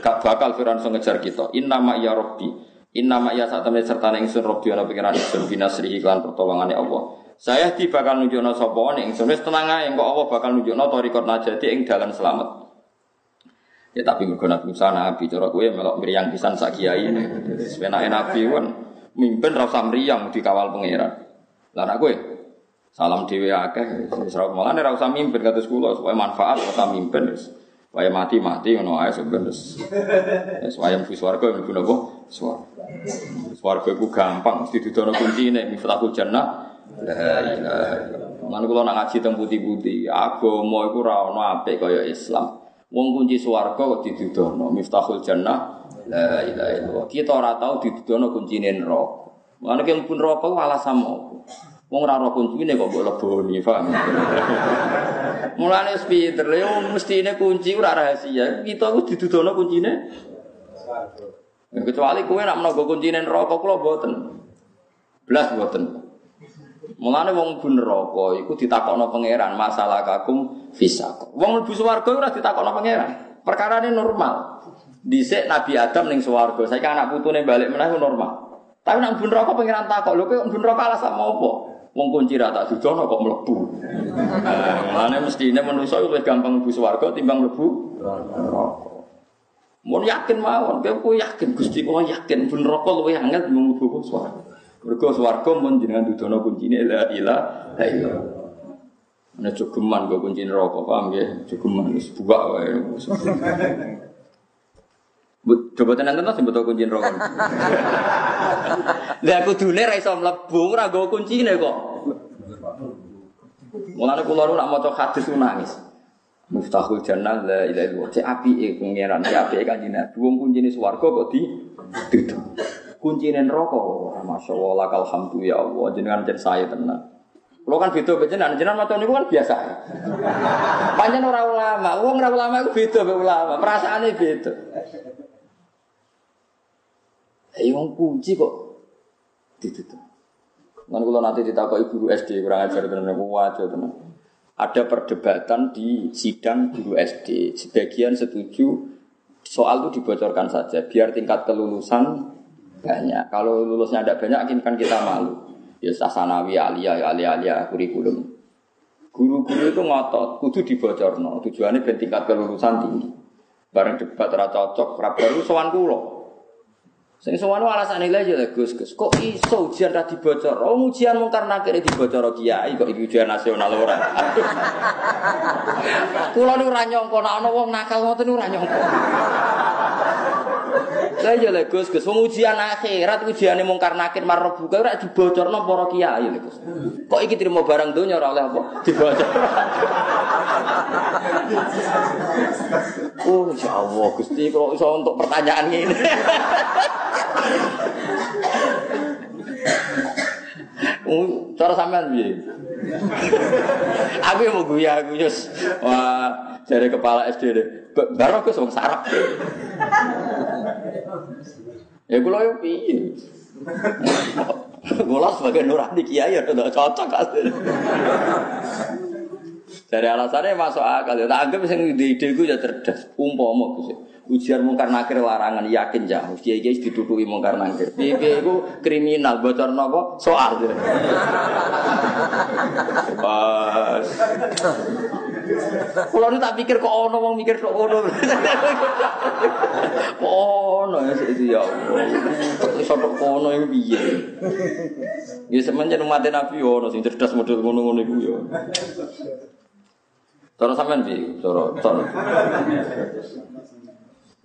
Gak bakal Fir'aun so ngejar kita. Inna ma ya Rabbi. Inna ma ya sak temne serta ingsun Rabbi ana pikiran ingsun binasri iklan pertolongane Allah. Saya di bakal nunjukno sapa ning ingsun wis tenang ae engko Allah bakal nunjukno tarikot najati ing dalan selamat. Ya tapi mergo Nabi Musa nabi cara kowe melok mriyang pisan sak kiai. Sepenake nabi kan mimpin ra usah dikawal pangeran. Lah kowe Salam dhewe akeh wis ora mulane ora usah mimpin kados kula supaya manfaat ora usah mimpin wis. Supaya mati-mati ngono ae sebenarnya. Wis supaya mlebu swarga mlebu napa? Swarga. Swarga gampang mesti didono kuncine miftahul jannah. La ilaha illallah. Lan nak ngaji teng putih-putih, agama iku ora apik kaya Islam. Wong kunci swarga kok didudono miftahul jannah. La ilaha illallah. Kita ora tau didudono kuncine neraka. Mana yang pun rokok alasan mau. Wong ora ora kuncine kok mbok leboni, paham? <laughs> Mulane lho mestine kunci ora rahasia. Kita ku didudono kuncine. Kecuali kowe nak menawa kuncine neraka kula mboten. Blas mboten. Mulane wong bun neraka iku ditakokno pangeran masalah kakum fisaq. Wong mlebu swarga ora ditakokno pangeran. Perkarane normal. Dhisik Nabi Adam ning swarga, saiki anak putune balik meneh normal. Tapi nak bun neraka pangeran takok, lho bun neraka alasan apa? Wong kunci ra tak dudono kok mlebu. Mulane mestine manusa luwih gampang mlebu swarga timbang mlebu. Mun yakin mawon, kowe yakin Gusti kula yakin bun neraka luwih angel timbang mlebu swarga. Mergo swarga mun jenengan dudono kuncine la ilaha illallah. Ana jogeman kok kunci neraka, paham nggih? Jogeman wis buak wae. Coba tenan tenan sing betul kunci neraka. Lah aku dune ra iso mlebu, ora nggo kuncine kok. Mulane kula nu nak hadis ku nangis. Miftahul jannah la ilaha illallah. Cek apike pangeran, cek apike kanjeng Nabi. Wong kuncine swarga kok di duduk. Kuncine neraka, wah, masyaallah lakal hamdu ya Allah, jenengan jen saya tenan. Kalau kan beda jenengan, jenengan maca niku kan biasa. Panjen ora ulama, wong ora ulama iku beda be ulama, perasaane beda. Eh wong kunci kok ditutup. Kan kalau nanti ditakoki guru SD kurang ajar tenan aku wajo tenan. Ada perdebatan di sidang guru SD. Sebagian setuju soal itu dibocorkan saja biar tingkat kelulusan banyak. Kalau lulusnya tidak banyak kan kita malu. Ya sasanawi alia alia alia kurikulum. Guru-guru itu ngotot, kudu dibocorno. Tujuannya biar tingkat kelulusan tinggi. Bareng debat ra cocok, ra baru sowan kula. Sing sowan alasan nilai aja Gus Gus. Kok iso ujian ra dibocor? Oh ujian mungkar nakir dibocor kiai kok iki ujian nasional ora. <laughs> Kula nu ora nyangka nek ana wong nakal ngoten nu ora nyangka. Lah lah Gus Gus, wong ujian akhirat ujiane mungkar nakir marah buka ora dibocorno para kiai lho Gus. Kok iki trimo barang donya ora oleh apa? Dibocor. Oh, ya Allah, Gusti kalau iso untuk pertanyaan ini. Oh, cara sampean piye? Aku yang mau guya aku Yus. Wah, dari kepala SD deh. Baru aku wong sarap. Ya kula yo piye? Kula sebagai nurani kiai ya udah cocok asli. Dari alasannya masuk akal. Ya, tak anggap sing ide ide gue ya cerdas. Umpama. Ujian mungkar nakir larangan yakin jauh. Kiai kiai ditutupi mungkar nakir. Kiai itu kriminal bocor nopo soal. Pas. Kalau ini tak pikir kok ono wong mikir kok ono. Ono ya sih ya. Iso kok ono iku piye? Ya semenjak umat Nabi ono sing cerdas model ngono-ngono iku ya. Cara sampean piye? Cara cara.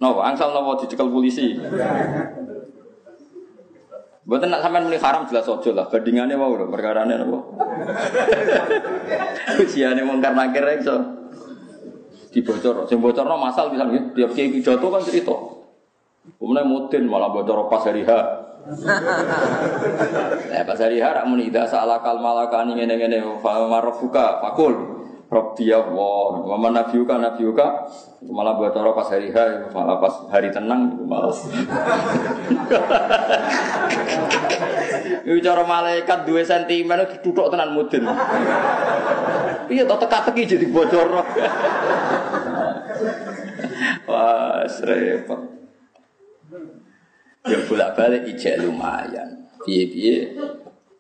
Nopo angsal nopo dicekel polisi. Mboten nak sampean muni haram jelas aja lah. Bandingannya mau lho perkarane nopo. <laughs> Ujiane mungkar nakir iso dibocor. Sing bocorno masal bisa nggih. Tiap kiai pidato kan cerita. Kemudian mudin malah bocor pas hari H. <laughs> Nah, pas hari H rak muni ida salah kal malakani ngene-ngene fa marofuka fakul. Rabbi Allah, wa man nabiyuka nabiyuka malah buat orang pas hari hari, malah pas hari tenang gitu malah. <laughs> Iku cara malaikat dua sentimen itu duduk tenan mudin. Iya, tak teka-teki jadi bocor. <laughs> Wah, repot. Ya bolak-balik ijek lumayan. Piye-piye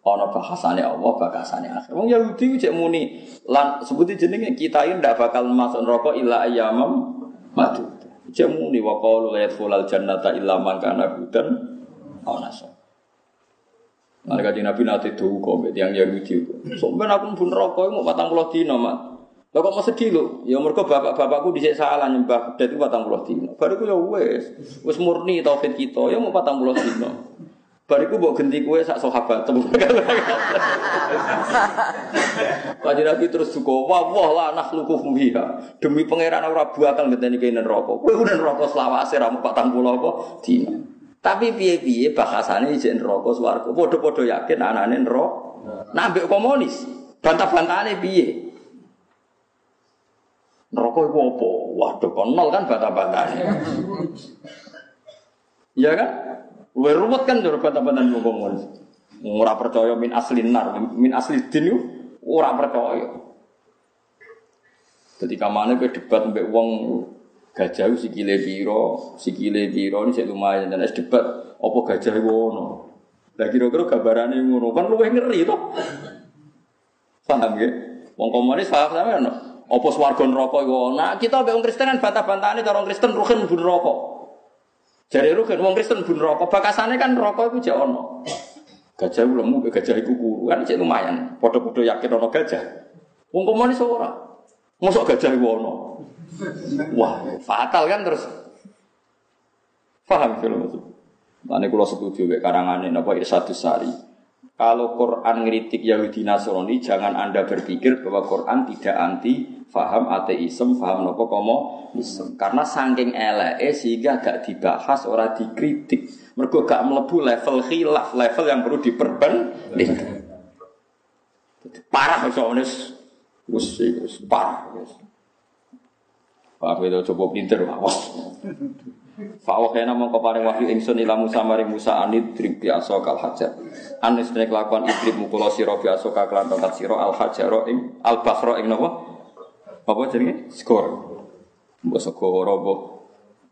ana bahasane Allah, bahasane akhir. Wong Yahudi cek muni lan sebuti jenenge kita ini ndak bakal masuk neraka illa ayyamam madu. Cek muni wa qalu la yadkhulul jannata illa man kana hudan aw nasab. Mereka di Nabi nanti tuh kok yang Yahudi. Soalnya aku pun rokok mau patang pulau dino mat. Lah kok mau sedih lo? Ya mereka bapak-bapakku dhisik salah nyembah kuda itu patang pulau dino. Bariku ya wes, wes murni tauhid kita ya mau patang pulau dino. Bariku mbok genti kue sak sahabat. Kanjeng Nabi terus duka, wah wah lah nah lukuh fiha. Demi pangeran ora bakal ngenteni kene neraka. Kowe udah neraka selawase ra mau patang pulau apa dino. Tapi piye-piye bahasane izin rokok swarga. Padha-padha yakin anane. Nah mbek komunis, bantah-bantahane piye? Neraka iku apa? Waduh kon nol kan bantah-bantahane. Iya kan? Luwih ruwet kan jare bantah-bantahan wong komunis. Ora percaya min asli nar, min asli din iku ora percaya. Ketika mana ke debat mbek wong gajah sikile piro, sikile piro ini saya lumayan dan es debat apa gajah itu ono. Lah kira-kira gambarannya ngono kan luwih ngeri to. Paham ya? Wong komunis paham sampe ono. Apa swarga neraka iku Nah, kita mbek wong Kristen kan bantah-bantahane cara Kristen ruhin mlebu neraka. Jare ruhin wong Kristen mlebu neraka, bakasane kan neraka iku jek ono. Gajah iku lemu, gajah iku kuru kan cek lumayan. Padha-padha yakin ono gajah. Wong komunis ora. Mosok gajah iku ono. Wah, fatal kan terus. Paham kalau maksud? Kalau setuju kayak karangan ini apa satu Sari. Kalau Quran ngeritik Yahudi Nasrani, jangan anda berpikir bahwa Quran tidak anti faham ateisme, faham nopo komunisme. Karena saking ele sehingga gak dibahas, orang dikritik. Mereka gak melebu level khilaf, level yang perlu diperbandingkan. Parah soalnya, wes parah. Pak itu coba pinter awas. Fa'wa kena mongko paring wahyu ingsun ila Musa maring Musa anid drib biasa kal hajar. Anis nek lakon idrib mukula sira biasa ka kelan tongkat sira al hajaro ing al basra ing napa? Apa jenenge? Skor. Mbok skor apa?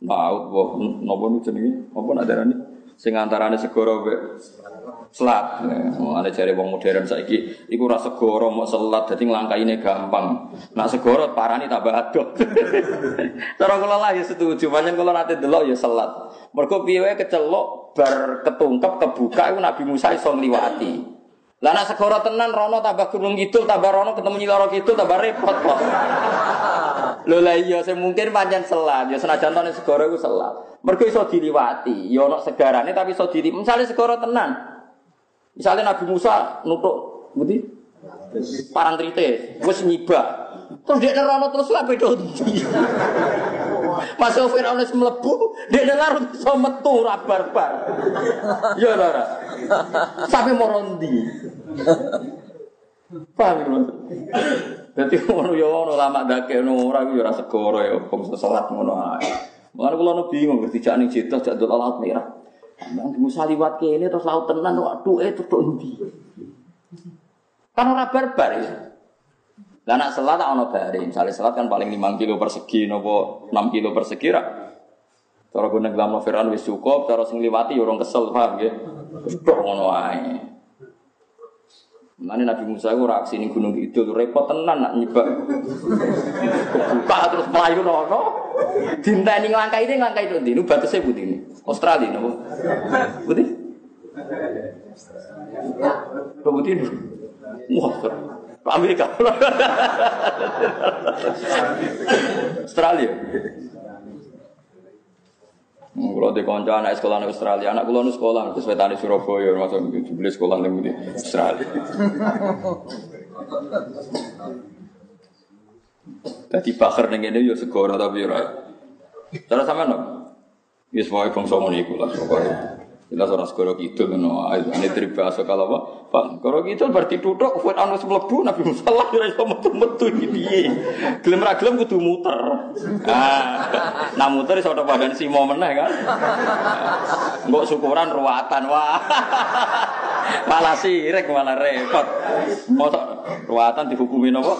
Laut mbok napa nu jenenge? Apa nak darani? Sing antarane segara mbek selat. Ada cari wong modern saiki iku ora segara mau selat dadi nglangkaine gampang. Nak segara parani tambah adoh. <laughs> Cara kula lah ya setuju, pancen kula nate delok ya selat. Mergo piye wae kecelok bar ketungkep kebuka iku Nabi Musa iso ngliwati. Lah nak segara tenan rono tambah gunung kidul tambah rono ketemu nyiloro kidul tambah repot kok. Lho lah iya sing mungkin pancen selat, ya senajan tone segara iku selat. Mergo iso diliwati, ya ana segarane tapi iso dili. Misale segara tenan. Misalnya Nabi Musa nutuk budi parang trite, wis nyibak. Terus dia nerono terus lah beda ndi. Masuk Firaun wis dia larut iso metu ra barbar. Ya ora. Sampai morondi. Paham? Dadi ngono ya ono lama dake ono ora yo ora segoro ya wong salat ngono ae. Mulane kula nu bingung ngerti jak ning Jeddah jak laut merah. Nang Musa liwat kene terus laut tenan waduh eh terus ndi. Kan ora barbar ya. Lah nak selat ono bare, misalnya selat kan paling 5 kilo persegi nopo 6 kilo persegi ra. Cara gue nenggelam Firaun wis cukup, cara sing liwati ya orang kesel paham nggih. Kedok ngono ae. Mana Nabi Musa itu reaksi ini gunung itu repot tenan nak nyebak. Kebuka terus melayu nono. Dinta ini ngelangkai ini ngelangkai itu ini batasnya putih ini. Australia nopo. Putih. Putih ini. Wah, Amerika. <laughs> Australia. Kalau di konco anak sekolah di Australia, anak kulo nu sekolah terus wetane Surabaya, masuk beli sekolah di Australia. Tadi bakar ning ngene yo segoro tapi ora. Cara sampean no. Wis wae bangsa ngono iku lah pokoke. Jelas orang segoro kidul no, ini dari bahasa kalau apa? Pak, kalau gitu berarti tutuk, buat anu sebelebu Nabi Musa lah kira iso metu metu ini piye? Gelem ra gelem kudu muter. Ah, nah muter iso ada badan si momen kan? Enggak syukuran ruatan wah. malah sirik malah repot. Mosok ruatan dihukumin apa?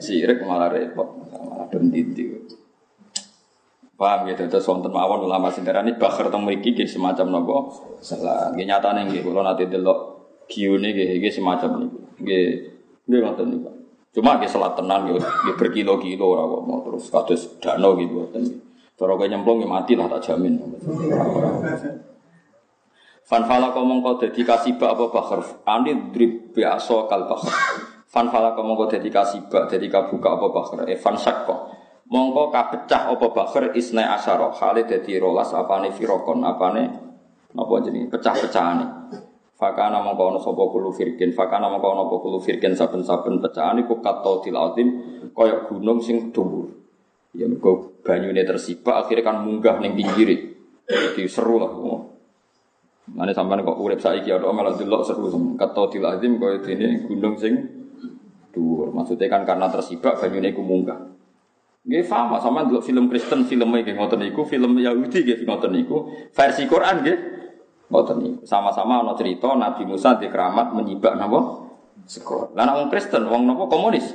Sirik malah repot. Malah denditi. Paham gitu, terus wonten mawon ulama sindarani bakar teng mriki nggih semacam napa? Salah. Nggih nyatane nggih kula nate delok giune nggih nggih semacam niku. Nggih nggih ngoten niku. Cuma nggih salat tenan nggih nggih berkilo-kilo ora kok mau terus kados dano gitu ngoten. Cara kowe nyemplung nggih mati lah tak jamin. Fan fala mongko dadi kasibak apa bakhar. Ani drib biasa kal bakhar. Fan fala mongko dadi kasibak dadi kabuka apa bakhar. E fan sakko. Mongko kapecah apa bakhar isna asyara. Hale dadi rolas apane firokon apane napa jenenge pecah-pecahane. Fakana mongko ana sapa kulo firkin, fakana mongko ana apa kulo firkin saben-saben pecahan iku katodil azim kaya gunung sing dhuwur. Ya mergo banyune tersibak akhirnya kan munggah ning pinggire. Jadi seru lah. Mana sampai kok urip saiki ada malah delok seru kata til azim kaya dene gunung sing dhuwur. Maksudnya kan karena tersibak banyune iku munggah. Nggih sama sama delok film Kristen filmnya nggih ngoten niku, film Yahudi nggih ngoten niku, versi Quran nggih ngoten niku. Sama-sama ana cerita Nabi Musa di keramat menyibak napa? Sekor. Lah nek wong Kristen wong napa komunis?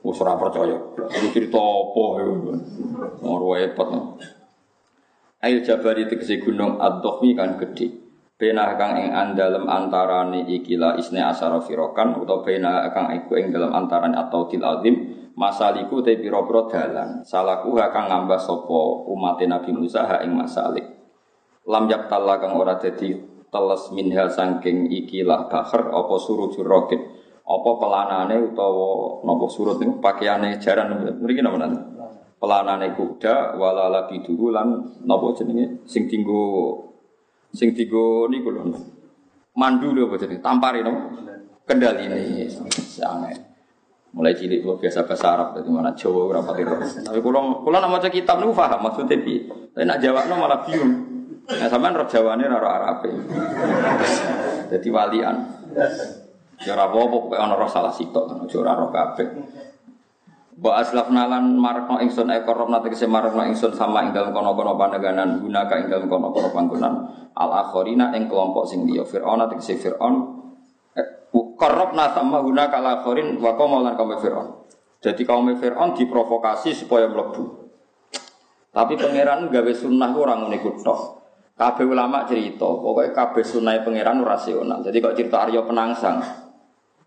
Wis ora percaya. Iku cerita apa iku? Ora repot. Ail Jabari tegese gunung Ad-Dohmi kan gede. Bena kang ing andalem antarane ikilah isne asara firokan utawa bena kang iku ing dalam antarane atau til azim masaliku te pira-pira dalan. Salaku kang ngambah sapa umat Nabi Musa ha ing masalik. Lam yaktalla kang ora dadi teles minhal saking ikilah bahar apa surujur roket apa pelanane utawa napa surut niku? Pakaiane jaran mriki napa nanti pelanane kuda wala labiduhu lan napa jenenge? Sing dinggo sing dinggo niku lho mandu lho apa jenenge? Tampari napa? Kendaline sange mulai cilik gua biasa bahasa Arab dari mana Jawa ora pati tapi kula kula nak maca kitab niku maksudnya piye? Tapi nak jawabno malah bingung. Nah sampean roh Jawane ora Arabe. Jadi walian. Ya ora apa-apa pokoke ana roh salah sitok aja ora roh kabeh. Wa aslafna lan marakno ingsun ekor robna tegese marakno ingsun sama ing dalem kono-kono pandeganan gunaka ing dalem kono-kono panggonan. Al akhirina ing kelompok sing liya. Firaun tegese Firaun korobna sama gunaka al akhirin wa qaum lan kaum Firaun. Jadi kaum Firaun diprovokasi supaya mlebu. Tapi pangeran gawe sunnah ora ngene tok. Kabeh ulama cerita, pokoknya kabeh sunnah pangeran rasional. Jadi kok cerita Arya Penangsang,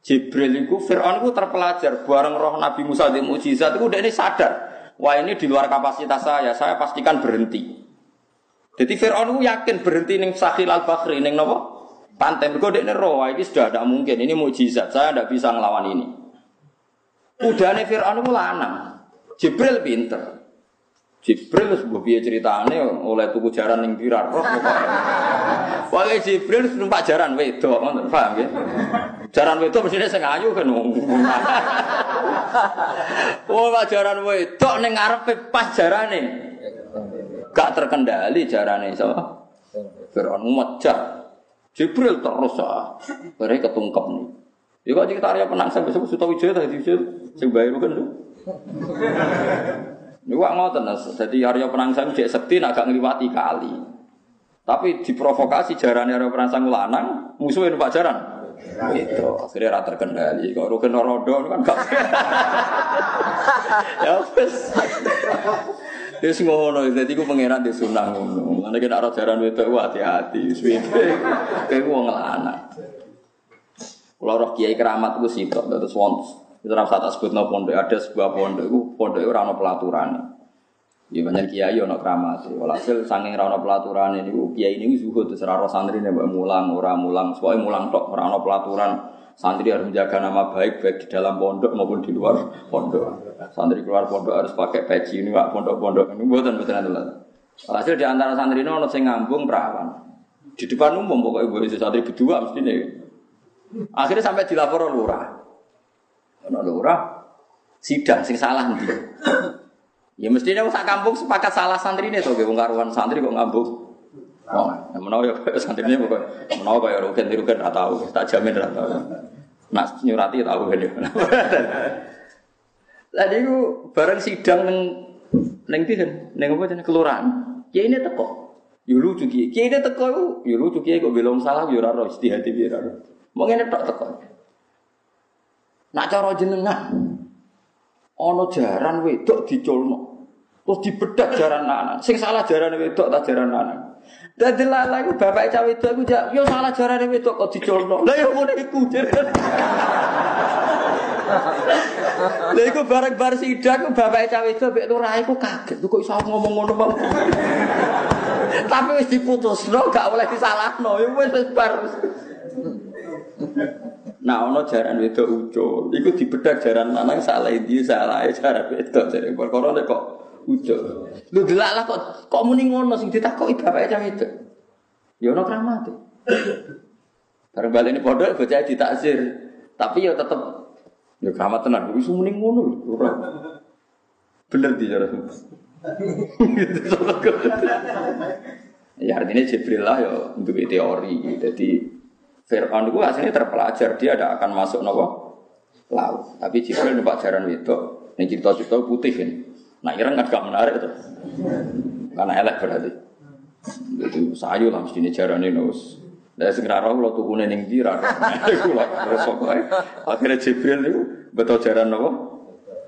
Jibril itu Fir'aun itu terpelajar bareng roh Nabi Musa di mujizat itu udah ini sadar wah ini di luar kapasitas saya saya pastikan berhenti jadi Fir'aun itu yakin berhenti neng Sahil al Bakhri neng nopo pantai berkode ini roh ini sudah tidak mungkin ini mujizat saya tidak bisa ngelawan ini udah nih Fir'aun itu lanang Jibril pinter Jibril sebuah biaya ceritanya oleh tuku jaran yang birar roh Pokoknya Jibril numpak jaran wedok, paham ya? Jaran wedok mestinya sing ayu kan. Oh, pak jaran wedok ning ngarepe pas jarane. Gak terkendali jarane sapa? Fir'aun mecah. Jibril terus ah. Bare ketungkep nih. Ya kok cerita Arya penang sampai sebut Suta Wijaya tadi sing bayar kan lho. Ini wak ngoten, jadi Arya Penangsang cek sekti nak gak ngliwati kali. Tapi diprovokasi jarane Arya Penangsang lanang, musuhnya numpak jaran. Itu akhirnya rata terkendali. Kalau rukun rodo kan gak. <laughs> ya wes. Wis ngono, dadi ku pangeran di sunah ngono. Ngene kena ora jaran wedok ku hati-hati, suwe-suwe. Kayak wong lanang. Kalau roh kiai keramat itu sih, terus wonten itu rasa tak sebut no pondok ada sebuah pondok itu pondok itu rano pelaturan. Ya banyak kiai ono keramat. Walhasil saking rano pelaturan ini kiai ini zuhud terus raro santri nih mulang orang mulang soalnya mulang tok rano pelaturan santri harus menjaga nama baik baik di dalam pondok maupun di luar pondok. Santri keluar pondok harus pakai peci ini pak pondok-pondok ini buatan buatan itu. Hasil di antara santri ini ono sing ngambung perawan. Di depan umum pokoknya boleh santri berdua mesti nih. Akhirnya sampai dilapor lurah. Lurah sidang sing salah nanti. Ya mestinya sak kampung sepakat salah santri ini tuh, wong karuan santri kok ngambung. Oh, menawa ya <laughs> santri ini pokok menawa kaya rugen rugen ora tahu, tak jamin ora tahu. Nak nyurati tahu kan ya. <laughs> Tadi ku bareng sidang neng tihen, neng apa jenenge kelurahan. Ya ini teko. Yo lucu ki. Ki ini teko iku, yo lucu ki kok belum salah yo ora ro istihati piye ora. Mau ngene tok teko. Nak cara jenengan ana jaran wedok diculno. Terus dibedak jaran lanang. Sing salah jaran wedok ta jaran lanang. Dadi lala iku bapak cawe wedok iku yo salah jaran wedok kok diculno. Lah yo ngono iku. Lha iku bareng-bareng sidang bapak cawe wedok mek lurah iku kaget kok iso ngomong ngono Tapi wis diputusno gak oleh disalahno, ya wis wis bar. Nah, ono jaran wedok ucul. Iku dibedak jaran lanang salah iki salah jaran wedok jare perkara kok ucul. Lu delak lah kok kok muni ngono sing ditakoki bapake cah wedok. Ya ono kramate. Bareng ini pondok bocah ditaksir. Tapi ya tetep ya keramat tenan. Wis muni ngono. Ora. Bener di jaran. Ya artinya Jibril lah ya untuk teori. Jadi Fir'aun itu aslinya terpelajar dia tidak akan masuk nopo laut. Tapi Jibril numpak jaran itu. Ini cerita-cerita putih kan. Nah Iran kan gak menarik itu. Karena elek berarti. Itu sayu lah mesti jaran ini nus. Segera roh lo tuh kuning ning dira. <laughs> Akhirnya Jibril itu betul jaran nopo.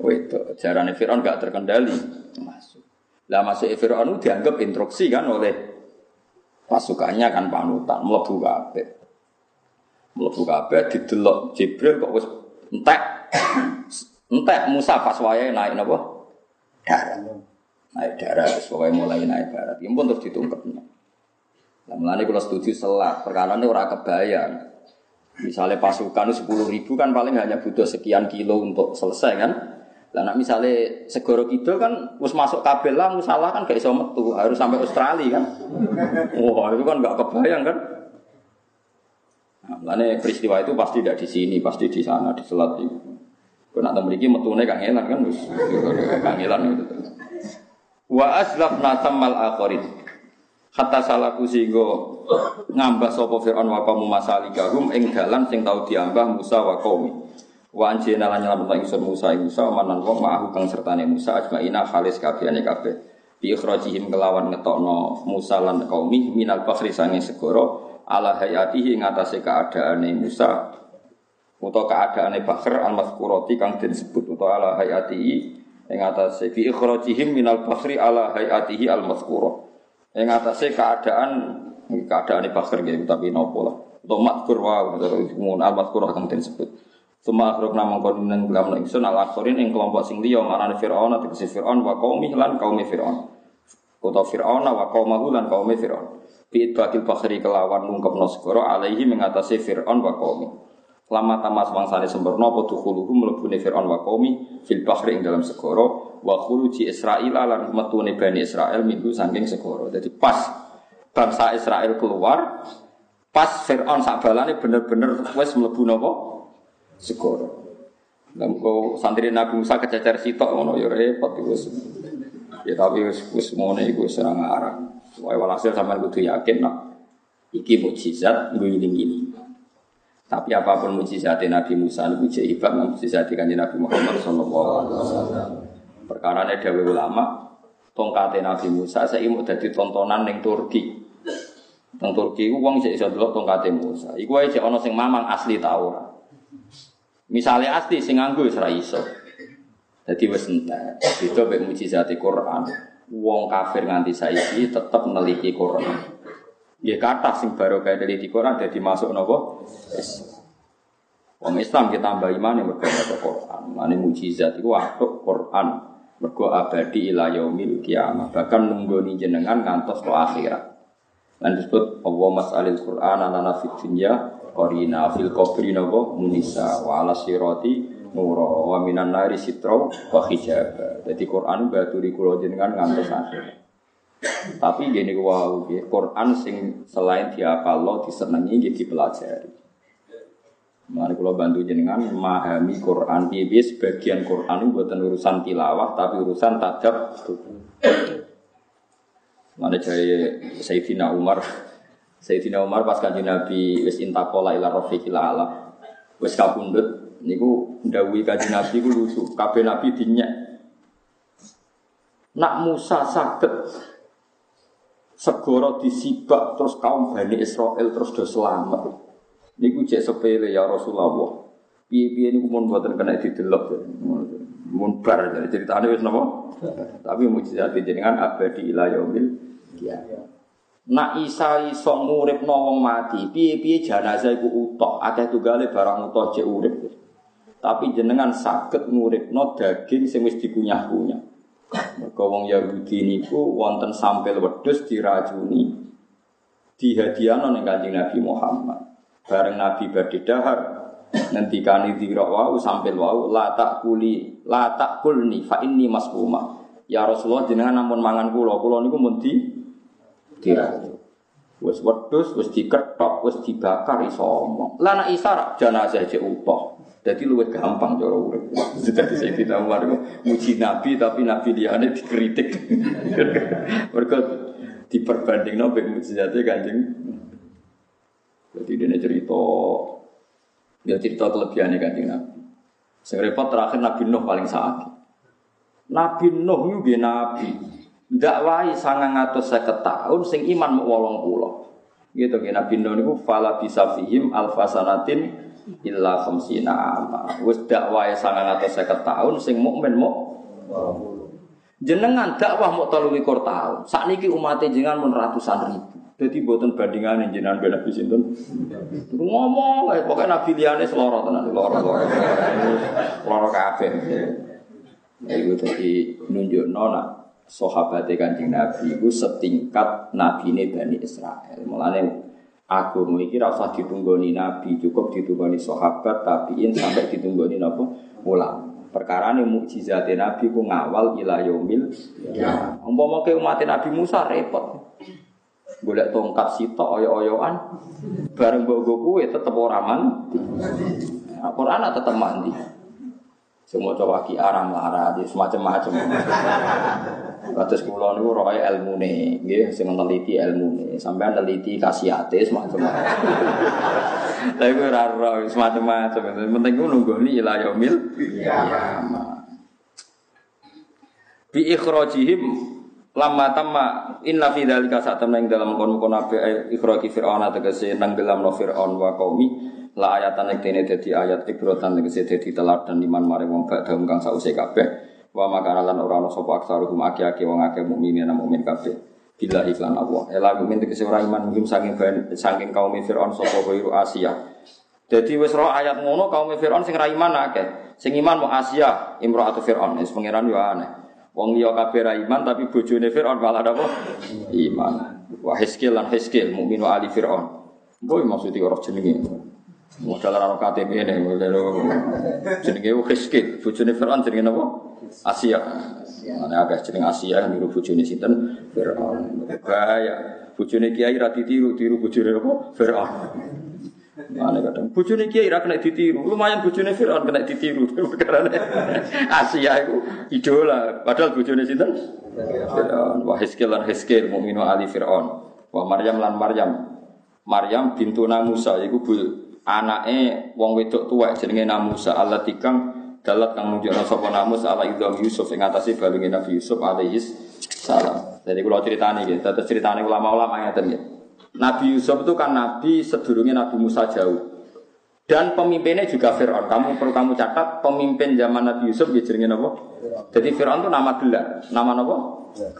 Itu jaran Fir'aun gak terkendali masuk. Lah masuk Fir'aun dianggap instruksi kan oleh pasukannya kan panutan mlebu kabeh. Mlebu kabeh didelok Jibril kok wis entek. <coughs> Entek Musa pas wayahe naik napa? Darat. Naik wis pokoke mulai naik darat. Ya pun terus ditungkepnya. Lah mulane kula setuju selat, perkara ini ora kebayang. Misalnya pasukan sepuluh ribu kan paling hanya butuh sekian kilo untuk selesai kan. Lah nak misalnya segoro kidul kan mus masuk kabel lah musalah kan gak iso metu, harus sampai Australia kan. Wah, itu kan gak kebayang kan. Nah, peristiwa itu pasti tidak di sini, pasti di sana, di selat itu. Kau nak memiliki metune kangelan kan, wis kangelan itu. Wa aslafna tamal akhirin. Hatta salaku singgo ngambah sapa Fir'aun wa kaum masalikahum ing dalan sing tau diambah Musa wa qaumi. Wa anjena lan nyelamet ingsun Musa ing Musa manan wong ma'ahu kang sertane Musa ajmaina khalis kabehane kabeh. Bi ikhrajihim kelawan ngetokno Musa lan qaumi minal bakhri sange segoro ala hayatihi ing atase keadaane Musa utawa keadaane Bakhr al-mazkurati kang den sebut utawa ala hayatihi ing atase bi ikhrajihim minal bakhri ala hayatihi al-mazkurah. Ing atase keadaan keadaan Bakhr gitu tapi nopo lah. Untuk makkur wa mun al-mazkurah kang den sebut. Suma akhrok namang kon nang lam ingsun ala akhirin ing kelompok sing liya manane Firaun si Firaun wa qaumi lan kaumi Firaun. Utawa Firaun wa qaumahu lan kaumi Firaun. Bi bakil bakhri kelawan nungkepno segara alaihi mengatasi Firaun wa qaumi. Lama tamas mangsane sempurna apa dukhuluhu mlebune Firaun wa qaumi fil bakhri ing dalam segara wa khuruji Israil lan metune Bani Israel minggu saking segara. Jadi pas bangsa Israel keluar pas Firaun sak balane bener-bener wis mlebu napa? segoro. Lah kok santri Nabi Musa kececer sitok ngono ya repot wis. Ya tapi wis wis ngono iku wis ora ngarang. Wae walhasil sampean kudu yakin nak iki mukjizat ngiling-ngiling. Tapi apa pun mukjizat Nabi Musa hebat mukjizat kanjeng Nabi Muhammad sallallahu alaihi wasallam. Perkara dawuh ulama tongkate Nabi Musa saiki mau dadi tontonan ning Turki. Nang Turki ku wong sik iso delok tongkate Musa. Iku jek ana sing mamang asli ta ora. Misalnya asli sing nganggo wis ra iso. Dadi wis entek. Mujizate Quran. Wong kafir nganti saiki tetep neliti Quran. Ya kata sing baru kayak neliti Quran dadi masuk? Islam. Wong Islam kita tambah iman yang berbeda Quran. Mane mujizat iku watuk Quran. Mergo abadi ila yaumil kiamah. Bahkan nunggoni jenengan ngantos ke akhirat. Dan disebut Allah mas'alil Quran ana fid dunya qarina fil qabri napa munisa wa ala sirati nura wa minan nari sitra wa hijab. Jadi Quran baturi kula jenengan ngantos akhir. Tapi gini wow, Quran sing selain diapalo disenengi nggih dipelajari. Mari kula bantu jenengan memahami Quran piye sebagian Quran buatan urusan tilawah tapi urusan tadab. Mana jaya Sayyidina Umar Sayyidina Umar pas kanjeng Nabi wis intakola ila rafiqil ala. Wis kapundhut niku ndawuhi kanjeng Nabi ku lucu. Kabeh nabi dinyek. Nak Musa saged segoro disibak terus kaum Bani Israel terus do selamat. Niku cek sepele ya Rasulullah. Piye-piye niku mun boten kena didelok. Mun bar jadi ceritane wis napa? Tapi mujizat jenengan abadi ila yaumil kiamat. Nak isa iso nguripno wong mati, piye-piye jenazah iku utuh, akeh tunggale barang utuh cek urip. Tapi jenengan saged nguripno daging sing wis dikunyah-kunyah. Mergo wong Yahudi niku wonten sampel wedhus diracuni dihadiahno ning Kanjeng Nabi Muhammad. Bareng Nabi badhe dahar ngendikani dira wau sampel wau la tak kuli la tak kulni fa inni masquma. Ya Rasulullah jenengan namun mangan kula, kula niku mun di diracuni. Wis wedhus, wis diketok, wis dibakar iso omong. Lah nek isar jenazah cek utuh. Jadi luwih gampang cara urip. Jadi saya tidak Umar muji Nabi tapi Nabi liyane dikritik. <laughs> Mereka diperbandingno mek mujizate Kanjeng. Jadi dia cerita dia cerita kelebihannya Kanjeng Nabi. Sing repot terakhir Nabi Nuh paling sakit. Nabi Nuh dia Nabi. Wae 950 tahun sing iman mau 80. Gitu nggih Nabi Nuh niku fala bisa fihim alfasanatin illa khamsina ama. Wis dakwahe 950 tahun sing mukmin mu Jenengan dakwah mau 23 tahun. Sakniki umat jenengan mun ratusan ribu. Jadi buatan bandingan jenengan ben Nabi sinten. Ngomong kayak pokoknya Nabi liyane seloro tenan, loro loro. Loro kabeh. Iku dadi nunjukno nak sahabate Kanjeng Nabi iku setingkat nabine Bani Israel. Mulane agama iki ora usah ditunggoni nabi, cukup ditunggoni sahabat, tabiin sampai ditunggoni napa ulama. Perkara ini mukjizat Nabi ku ngawal ila yaumil ya. Umpama ke umat Nabi Musa repot. Golek tongkat sitok oyo-oyoan bareng mbok kuwe tetep ora mandi. Nah, Quran tetep mandi. Semua coba ki lara di semacam-macam. Kados kula niku roe ilmune, nggih sing neliti ilmune. Sampeyan neliti kasiate semacam. Lah iku ora ora semacam-macam. Penting ku nunggoni ila yaumil kiamah. Bi ikhrajihim lamma tamma inna fi dzalika saat ing dalam kon-kon ape ikhraji fir'aun tegese nang dalam no fir'aun wa qaumi la ayatan dene dadi ayat ibrotan tegese dadi teladan liman mare wong badhe kang sause kabeh. Wa makana lan ora ana sapa aksaruhum aki-aki wong akeh mukminin lan mukmin kabeh. Bila iklan Allah. Ela mukmin tegese ora iman mungkin saking saking kaum Firaun sapa wiru Asia. Jadi wis ayat ngono kaum Firaun sing ra iman akeh. Sing iman mau Asia imro'atu Firaun. Wis pangeran yo aneh. Wong liya kabeh ra iman tapi bojone Firaun malah apa iman. Wa hiskil lan hiskil mukmin wa ali Firaun. Boy maksudnya orang jenenge Modal ora KTP ini, modal jenenge Hiskil, bojone Fir'aun jenenge napa? Asia. Ana agak jeneng Asia niru bojone sinten? Fir'aun. Bahaya. Bojone kiai ra ditiru, tiru bojone apa? Fir'aun. Mana kadang bojone kiai ra kena ditiru, lumayan bojone Fir'aun kena ditiru <laughs> karena Asia itu idola, padahal bojone sinten? Fir'aun. Wa Hiskil lan Hiskil mukminu ali Fir'aun. Wa Maryam lan Maryam. Maryam bintuna Musa iku anake wong wedok tuwek jenenge Namusa Allah tikang dalat kang nunjukno sapa Namus ala idham Yusuf ing atase balunge Nabi Yusuf alaihi salam. Jadi kalau ceritanya gitu, terus ceritanya ulama-ulama ngeten gitu. Nabi Yusuf itu kan nabi sedurungnya Nabi Musa jauh. Dan pemimpinnya juga Fir'aun. Kamu perlu kamu catat pemimpin zaman Nabi Yusuf gitu jenenge apa? Jadi Fir'aun itu nama gelar. Nama apa?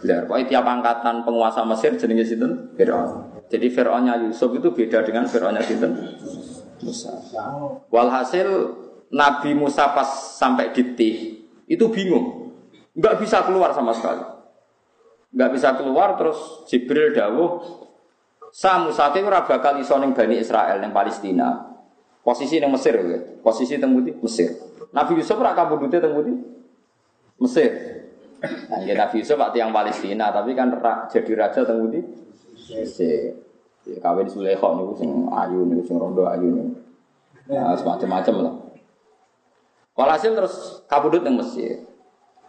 Gelar. Pokoknya tiap angkatan penguasa Mesir jenenge sinten? Fir'aun. Jadi Fir'aunnya Yusuf itu beda dengan Fir'aunnya sinten? Walhasil Nabi Musa pas sampai di Tih itu bingung, nggak bisa keluar sama sekali, nggak bisa keluar terus Jibril dawuh, sa Musa itu ora bakal iso ning Bani Israel ning Palestina. Posisi ning Mesir ya, posisi teng Mesir. Nabi Yusuf ora kabudute teng Mesir. Nah, ya Nabi Yusuf pak tiang Palestina, tapi kan jadi raja teng Mesir. Ya, kawin Sulekho niku sing ayu niku sing rondo ayu niku. Nah, semacam-macam lah. Walhasil terus kabudut yang Mesir.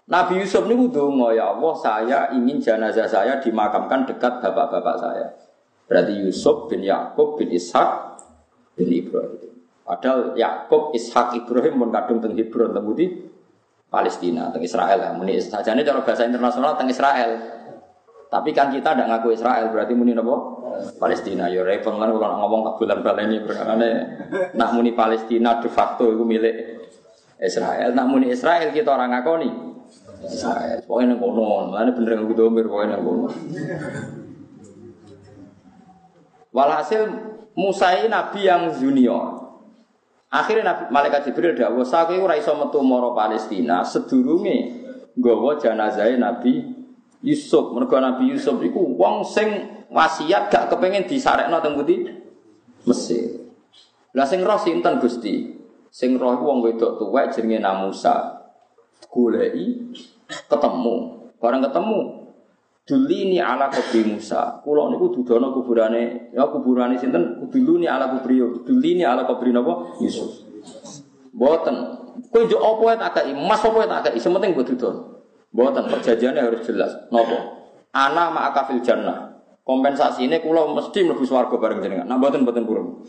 Nabi Yusuf niku donga ya Allah saya ingin jenazah saya dimakamkan dekat bapak-bapak saya. Berarti Yusuf bin Yakub bin Ishak bin Ibrahim. Padahal Yakub, Ishak, Ibrahim pun kadung teng Hebron teng Palestina, teng Israel lah. Muni sajane cara bahasa internasional teng Israel. Tapi kan kita tidak ngaku Israel, berarti muni apa? Palestina. Ya repot kan kalau ngomong tak bulan baleni berkane nak muni Palestina de facto itu milik Israel. Nak muni Israel kita orang ngakoni. Israel. Pokoknya nang kono, lan bener nggo domir pokoknya nang kono. Walhasil Musa ini nabi yang junior. Akhirnya Nabi, Malaikat Jibril dawuh, "Sakowe ora iso metu mara Palestina sedurunge nggawa jenazah Nabi Yusuf. Mergo Nabi Yusuf iku wong sing wasiat gak kepengen disarekno teng pundi? Mesir. Lah sing roh sinten Gusti? Sing roh iku wong wedok tuwek jenenge Namusa. Goleki ketemu. Barang ketemu Dulini ala kubri Musa. Kulo niku dudono kuburane, ya kuburane sinten? Duluni ala kubri Dulini ala kubri napa? Yusuf. Mboten. Kowe njuk apa tak kei, emas apa tak kei, sementing mbok dudon. Mboten perjanjiannya harus jelas. Napa? Ana ma'aka fil jannah. Kompensasi ini kulo mesti mlebu swarga bareng jenengan. Nah mboten mboten purun.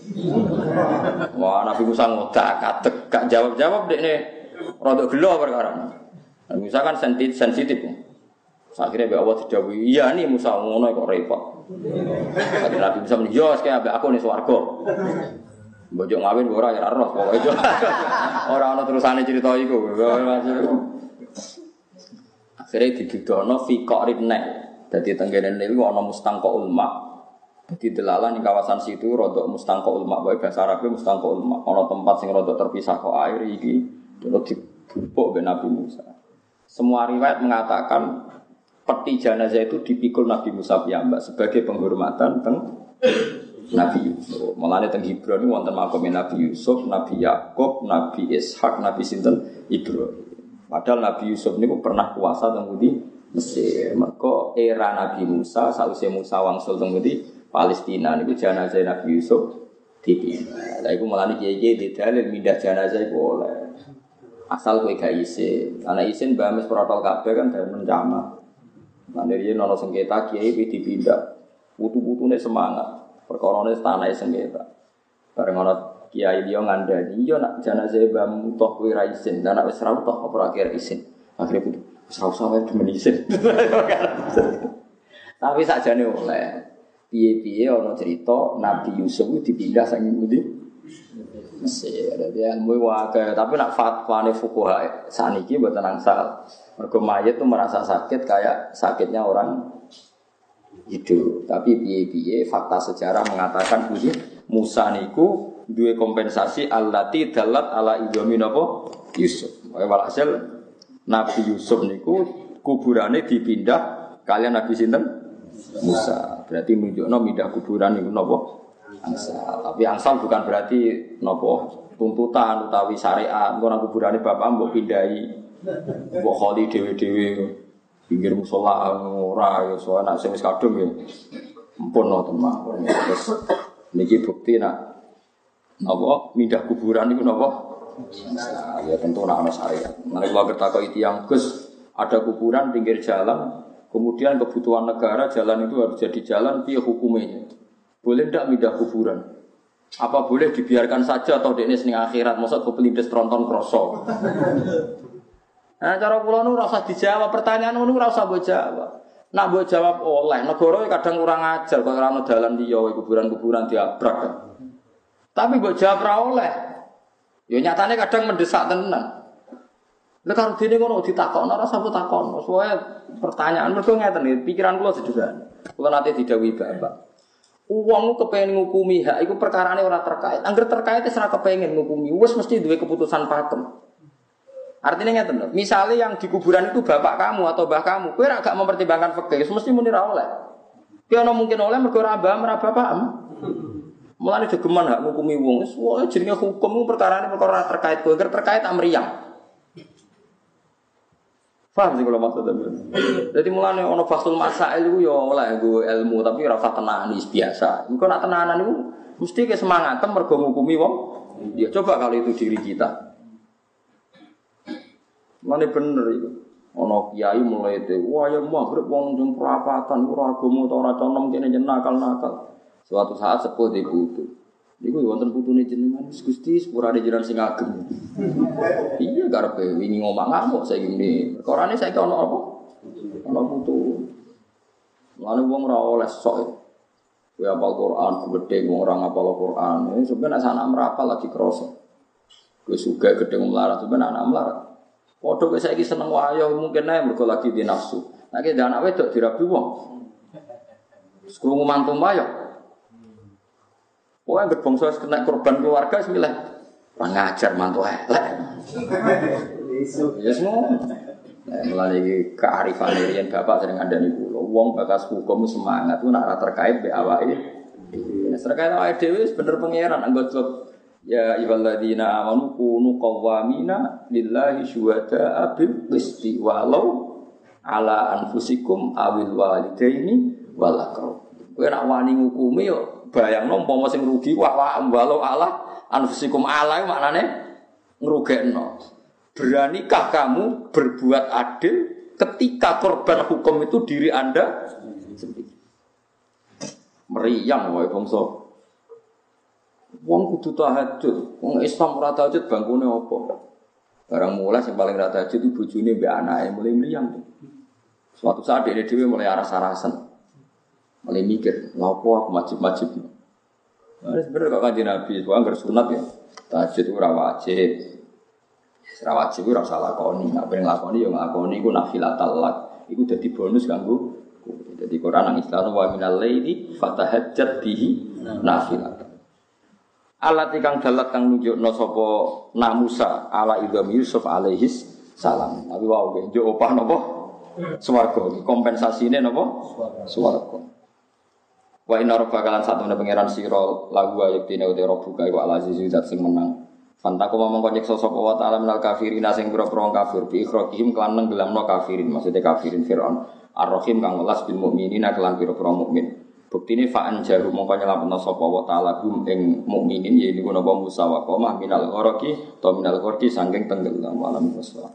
Wah, Nabi Musa ngodak katek gak jawab-jawab dekne rada gelo perkara. Nabi Musa kan sensitif. sensitif. Akhirnya Mbak Allah didawi, iya nih Musa ngono kok repot. Kata Nabi Musa yo kayak aku nih swarga. Bojo ngawin ora ya roh pokoke. <laughs> Ora ana terusane cerita iku. Akhirnya didudono fi qarib nek. Dadi tenggene niku ana mustangqa ulma. Dadi delalah ning kawasan situ rodok mustangqa ulma, wae bahasa Arab mustangqa ulma. Ana tempat sing rodok terpisah kok air iki terus dibupuk be Nabi Musa. Semua riwayat mengatakan peti jenazah itu dipikul Nabi Musa piyambak sebagai penghormatan teng Nabi Yusuf. Mulane teng ini wonten makom Nabi Yusuf, Nabi Yakub, Nabi Ishak, Nabi sinten Ibrahim. Padahal Nabi Yusuf ini pernah kuasa teng di Mesir. Mereka era Nabi Musa, sausé Musa wangsul teng di Palestina niku jenazah Nabi Yusuf dipindah. Lah mulane kiye-kiye di dalil mindah jenazah iku oleh. Asal kowe gak isin. Karena isin bamis protokol kabeh kan dari menjama. Nah dari nono sengketa kiai dipindah, putu-putune semangat, perkorone tanah sengketa. Bareng ono kiai dia ngandani, yo nak jenazah bam toh kuwi ra isin, dan nak wis toh apa akhir isin. Akhirnya putu, wis usah isin. <laughs> Tapi oleh. Piye-piye ono cerita Nabi Yusuf dipindah saking pundi? Mesir. Jadi ilmu wae tapi nak fatwa ne fuqaha saniki mboten angsal. Mergo mayit itu merasa sakit kayak sakitnya orang hidup. Tapi piye-piye fakta sejarah mengatakan bunyi Musa niku dua kompensasi allati dalat ala idomi napa Yusuf. Walhasil Nabi Yusuf niku kuburannya dipindah kalian Nabi sinten Musa. Berarti menunjukno pindah kuburan niku napa angsal. Tapi angsal bukan berarti napa tuntutan utawi syariat. Ngono kuburane bapak mbok pindahi Mbok kholi dhewe-dhewe pinggir musola ora ya soal nak sing wis kadung ya. Ampun no teman. Terus niki bukti nak napa mindah kuburan niku napa? Nah, ya tentu nak ana syariat. Nek kula ketakoki tiyang Gus, ada kuburan pinggir jalan, kemudian kebutuhan negara jalan itu harus jadi jalan piye hukumnya? Boleh ndak mindah kuburan? Apa boleh dibiarkan saja atau dekne sing akhirat? Masa kepelindes tronton kroso. Nah, cara kula nu rasa dijawab pertanyaan nu rasa mbok jawab. Nak mbok jawab oleh negara kadang kurang ajar kok ora ono dalan kuburan-kuburan diabrak. Tapi mbok jawab ra oleh. Ya nyatane kadang mendesak tenan. Lha karo dene ngono ditakokno ora usah takokno. Soale pertanyaan mergo ngeten iki pikiran kula sederhana. Kula nate didhawuhi Bapak. Uang kepengen ngukumi hak iku perkarane ora terkait. Angger terkait wis ora kepengen ngukumi, wis mesti duwe keputusan pakem. Artinya nggak tentu. Misalnya yang di kuburan itu bapak kamu atau bah kamu, kue agak mempertimbangkan fakir, mesti muni oleh. Kue no mungkin oleh mergo abah meraba paham. Mulane geman hak ngukumi wong, wah jenenge hukum perkara ini perkara terkait kue, terkait amriyah. Paham sih kalau maksudnya. Jadi mulane ono fasul masail itu ya oleh gue ilmu tapi rasa tenanan biasa. Engko nak tenanan itu mesti ke semangat mergo ngukumi wong. Ya coba kalau itu diri kita. Mana bener itu. Ono kiai mulai itu, wah ya maghrib wong jeng perapatan, ora agama ta conom kene jen nakal-nakal. Suatu saat sepuh di putu. Niku wonten putune jenengan Gusti sepurane jenengan sing ageng. iya karepe wingi ngomong ngamuk saya gini. Perkarane saya ono apa? Ono putu. Lalu wong ora oleh sok. Kowe apal Quran, gede wong ora ngapal Quran. Ini sebenarnya anak merapal lagi kroso. Kowe suka gede melarat, sebenarnya anak melarat. Waduh saya saiki seneng wayo mungkin ae mergo lagi di nafsu. Nek anak wedok dirabi wong. Sekrungu mantu wayo. Pokoknya berbangsa kena korban keluarga sembilan. Ngajar mantu elek. Ya semua. Nah, mulai iki kearifan riyen bapak sering ngandani kula. Wong bakas hukum semangat ku nak ora terkait be awake. Nah, terkait awake dhewe wis bener pangeran anggap Ya ayyuhalladzina amanu kunu qawwamina lillahi syuhada'a bil qisti walau ala anfusikum awil walidaini wal aqrab. Kowe nak wani ngukumi yo bayangno umpama sing rugi wah wah walau ala anfusikum ala maknane ngrugekno. Beranikah kamu berbuat adil ketika korban hukum itu diri Anda sendiri? Meriang wae bangsa Wong kudu tahajud. Wong Islam ora tahajud bangkune apa? Barang mulai yang paling rata tahajud itu bojone mbek anake mulai meriang. Suatu saat dia dhewe mulai aras-arasan. Mulai mikir, "Lapo aku wajib-wajib?" Nah, sebenarnya kok kanjeng Nabi, soalnya anggar sunat ya. Tahajud itu wajib. Ora wajib ora salah lakoni, nek pengen lakoni ya nglakoni iku nafilatal lak. Iku dadi bonus kanggo jadi Quran nang Islam wa minal laili fatahajjat bihi nafilat. Alat ikang dalat kang nunjukno sapa Namusa ala idham Yusuf alaihis salam. Tapi wow, njuk opah napa? Swarga. Kompensasine napa? Swarga. Wa inna rabbaka lan satu pangeran sira lagu ayat dene uti rabbuka wa al aziz zat sing menang. Fantaku ngomong konyek sosok wa ta'ala minal kafirin sing pira-pira kafir bi ikhrajihim kelan nenggelamno kafirin maksudnya kafirin Firaun. Ar-Rahim kang welas bil mukminina kelan pira-pira mukmin. Bukti ini fa'an jaru mongko nyelametno sapa wa ta'ala gum ing mukminin yaiku napa Musa wa qomah minal ghorqi to minal ghorqi saking tenggelam malam wassalam.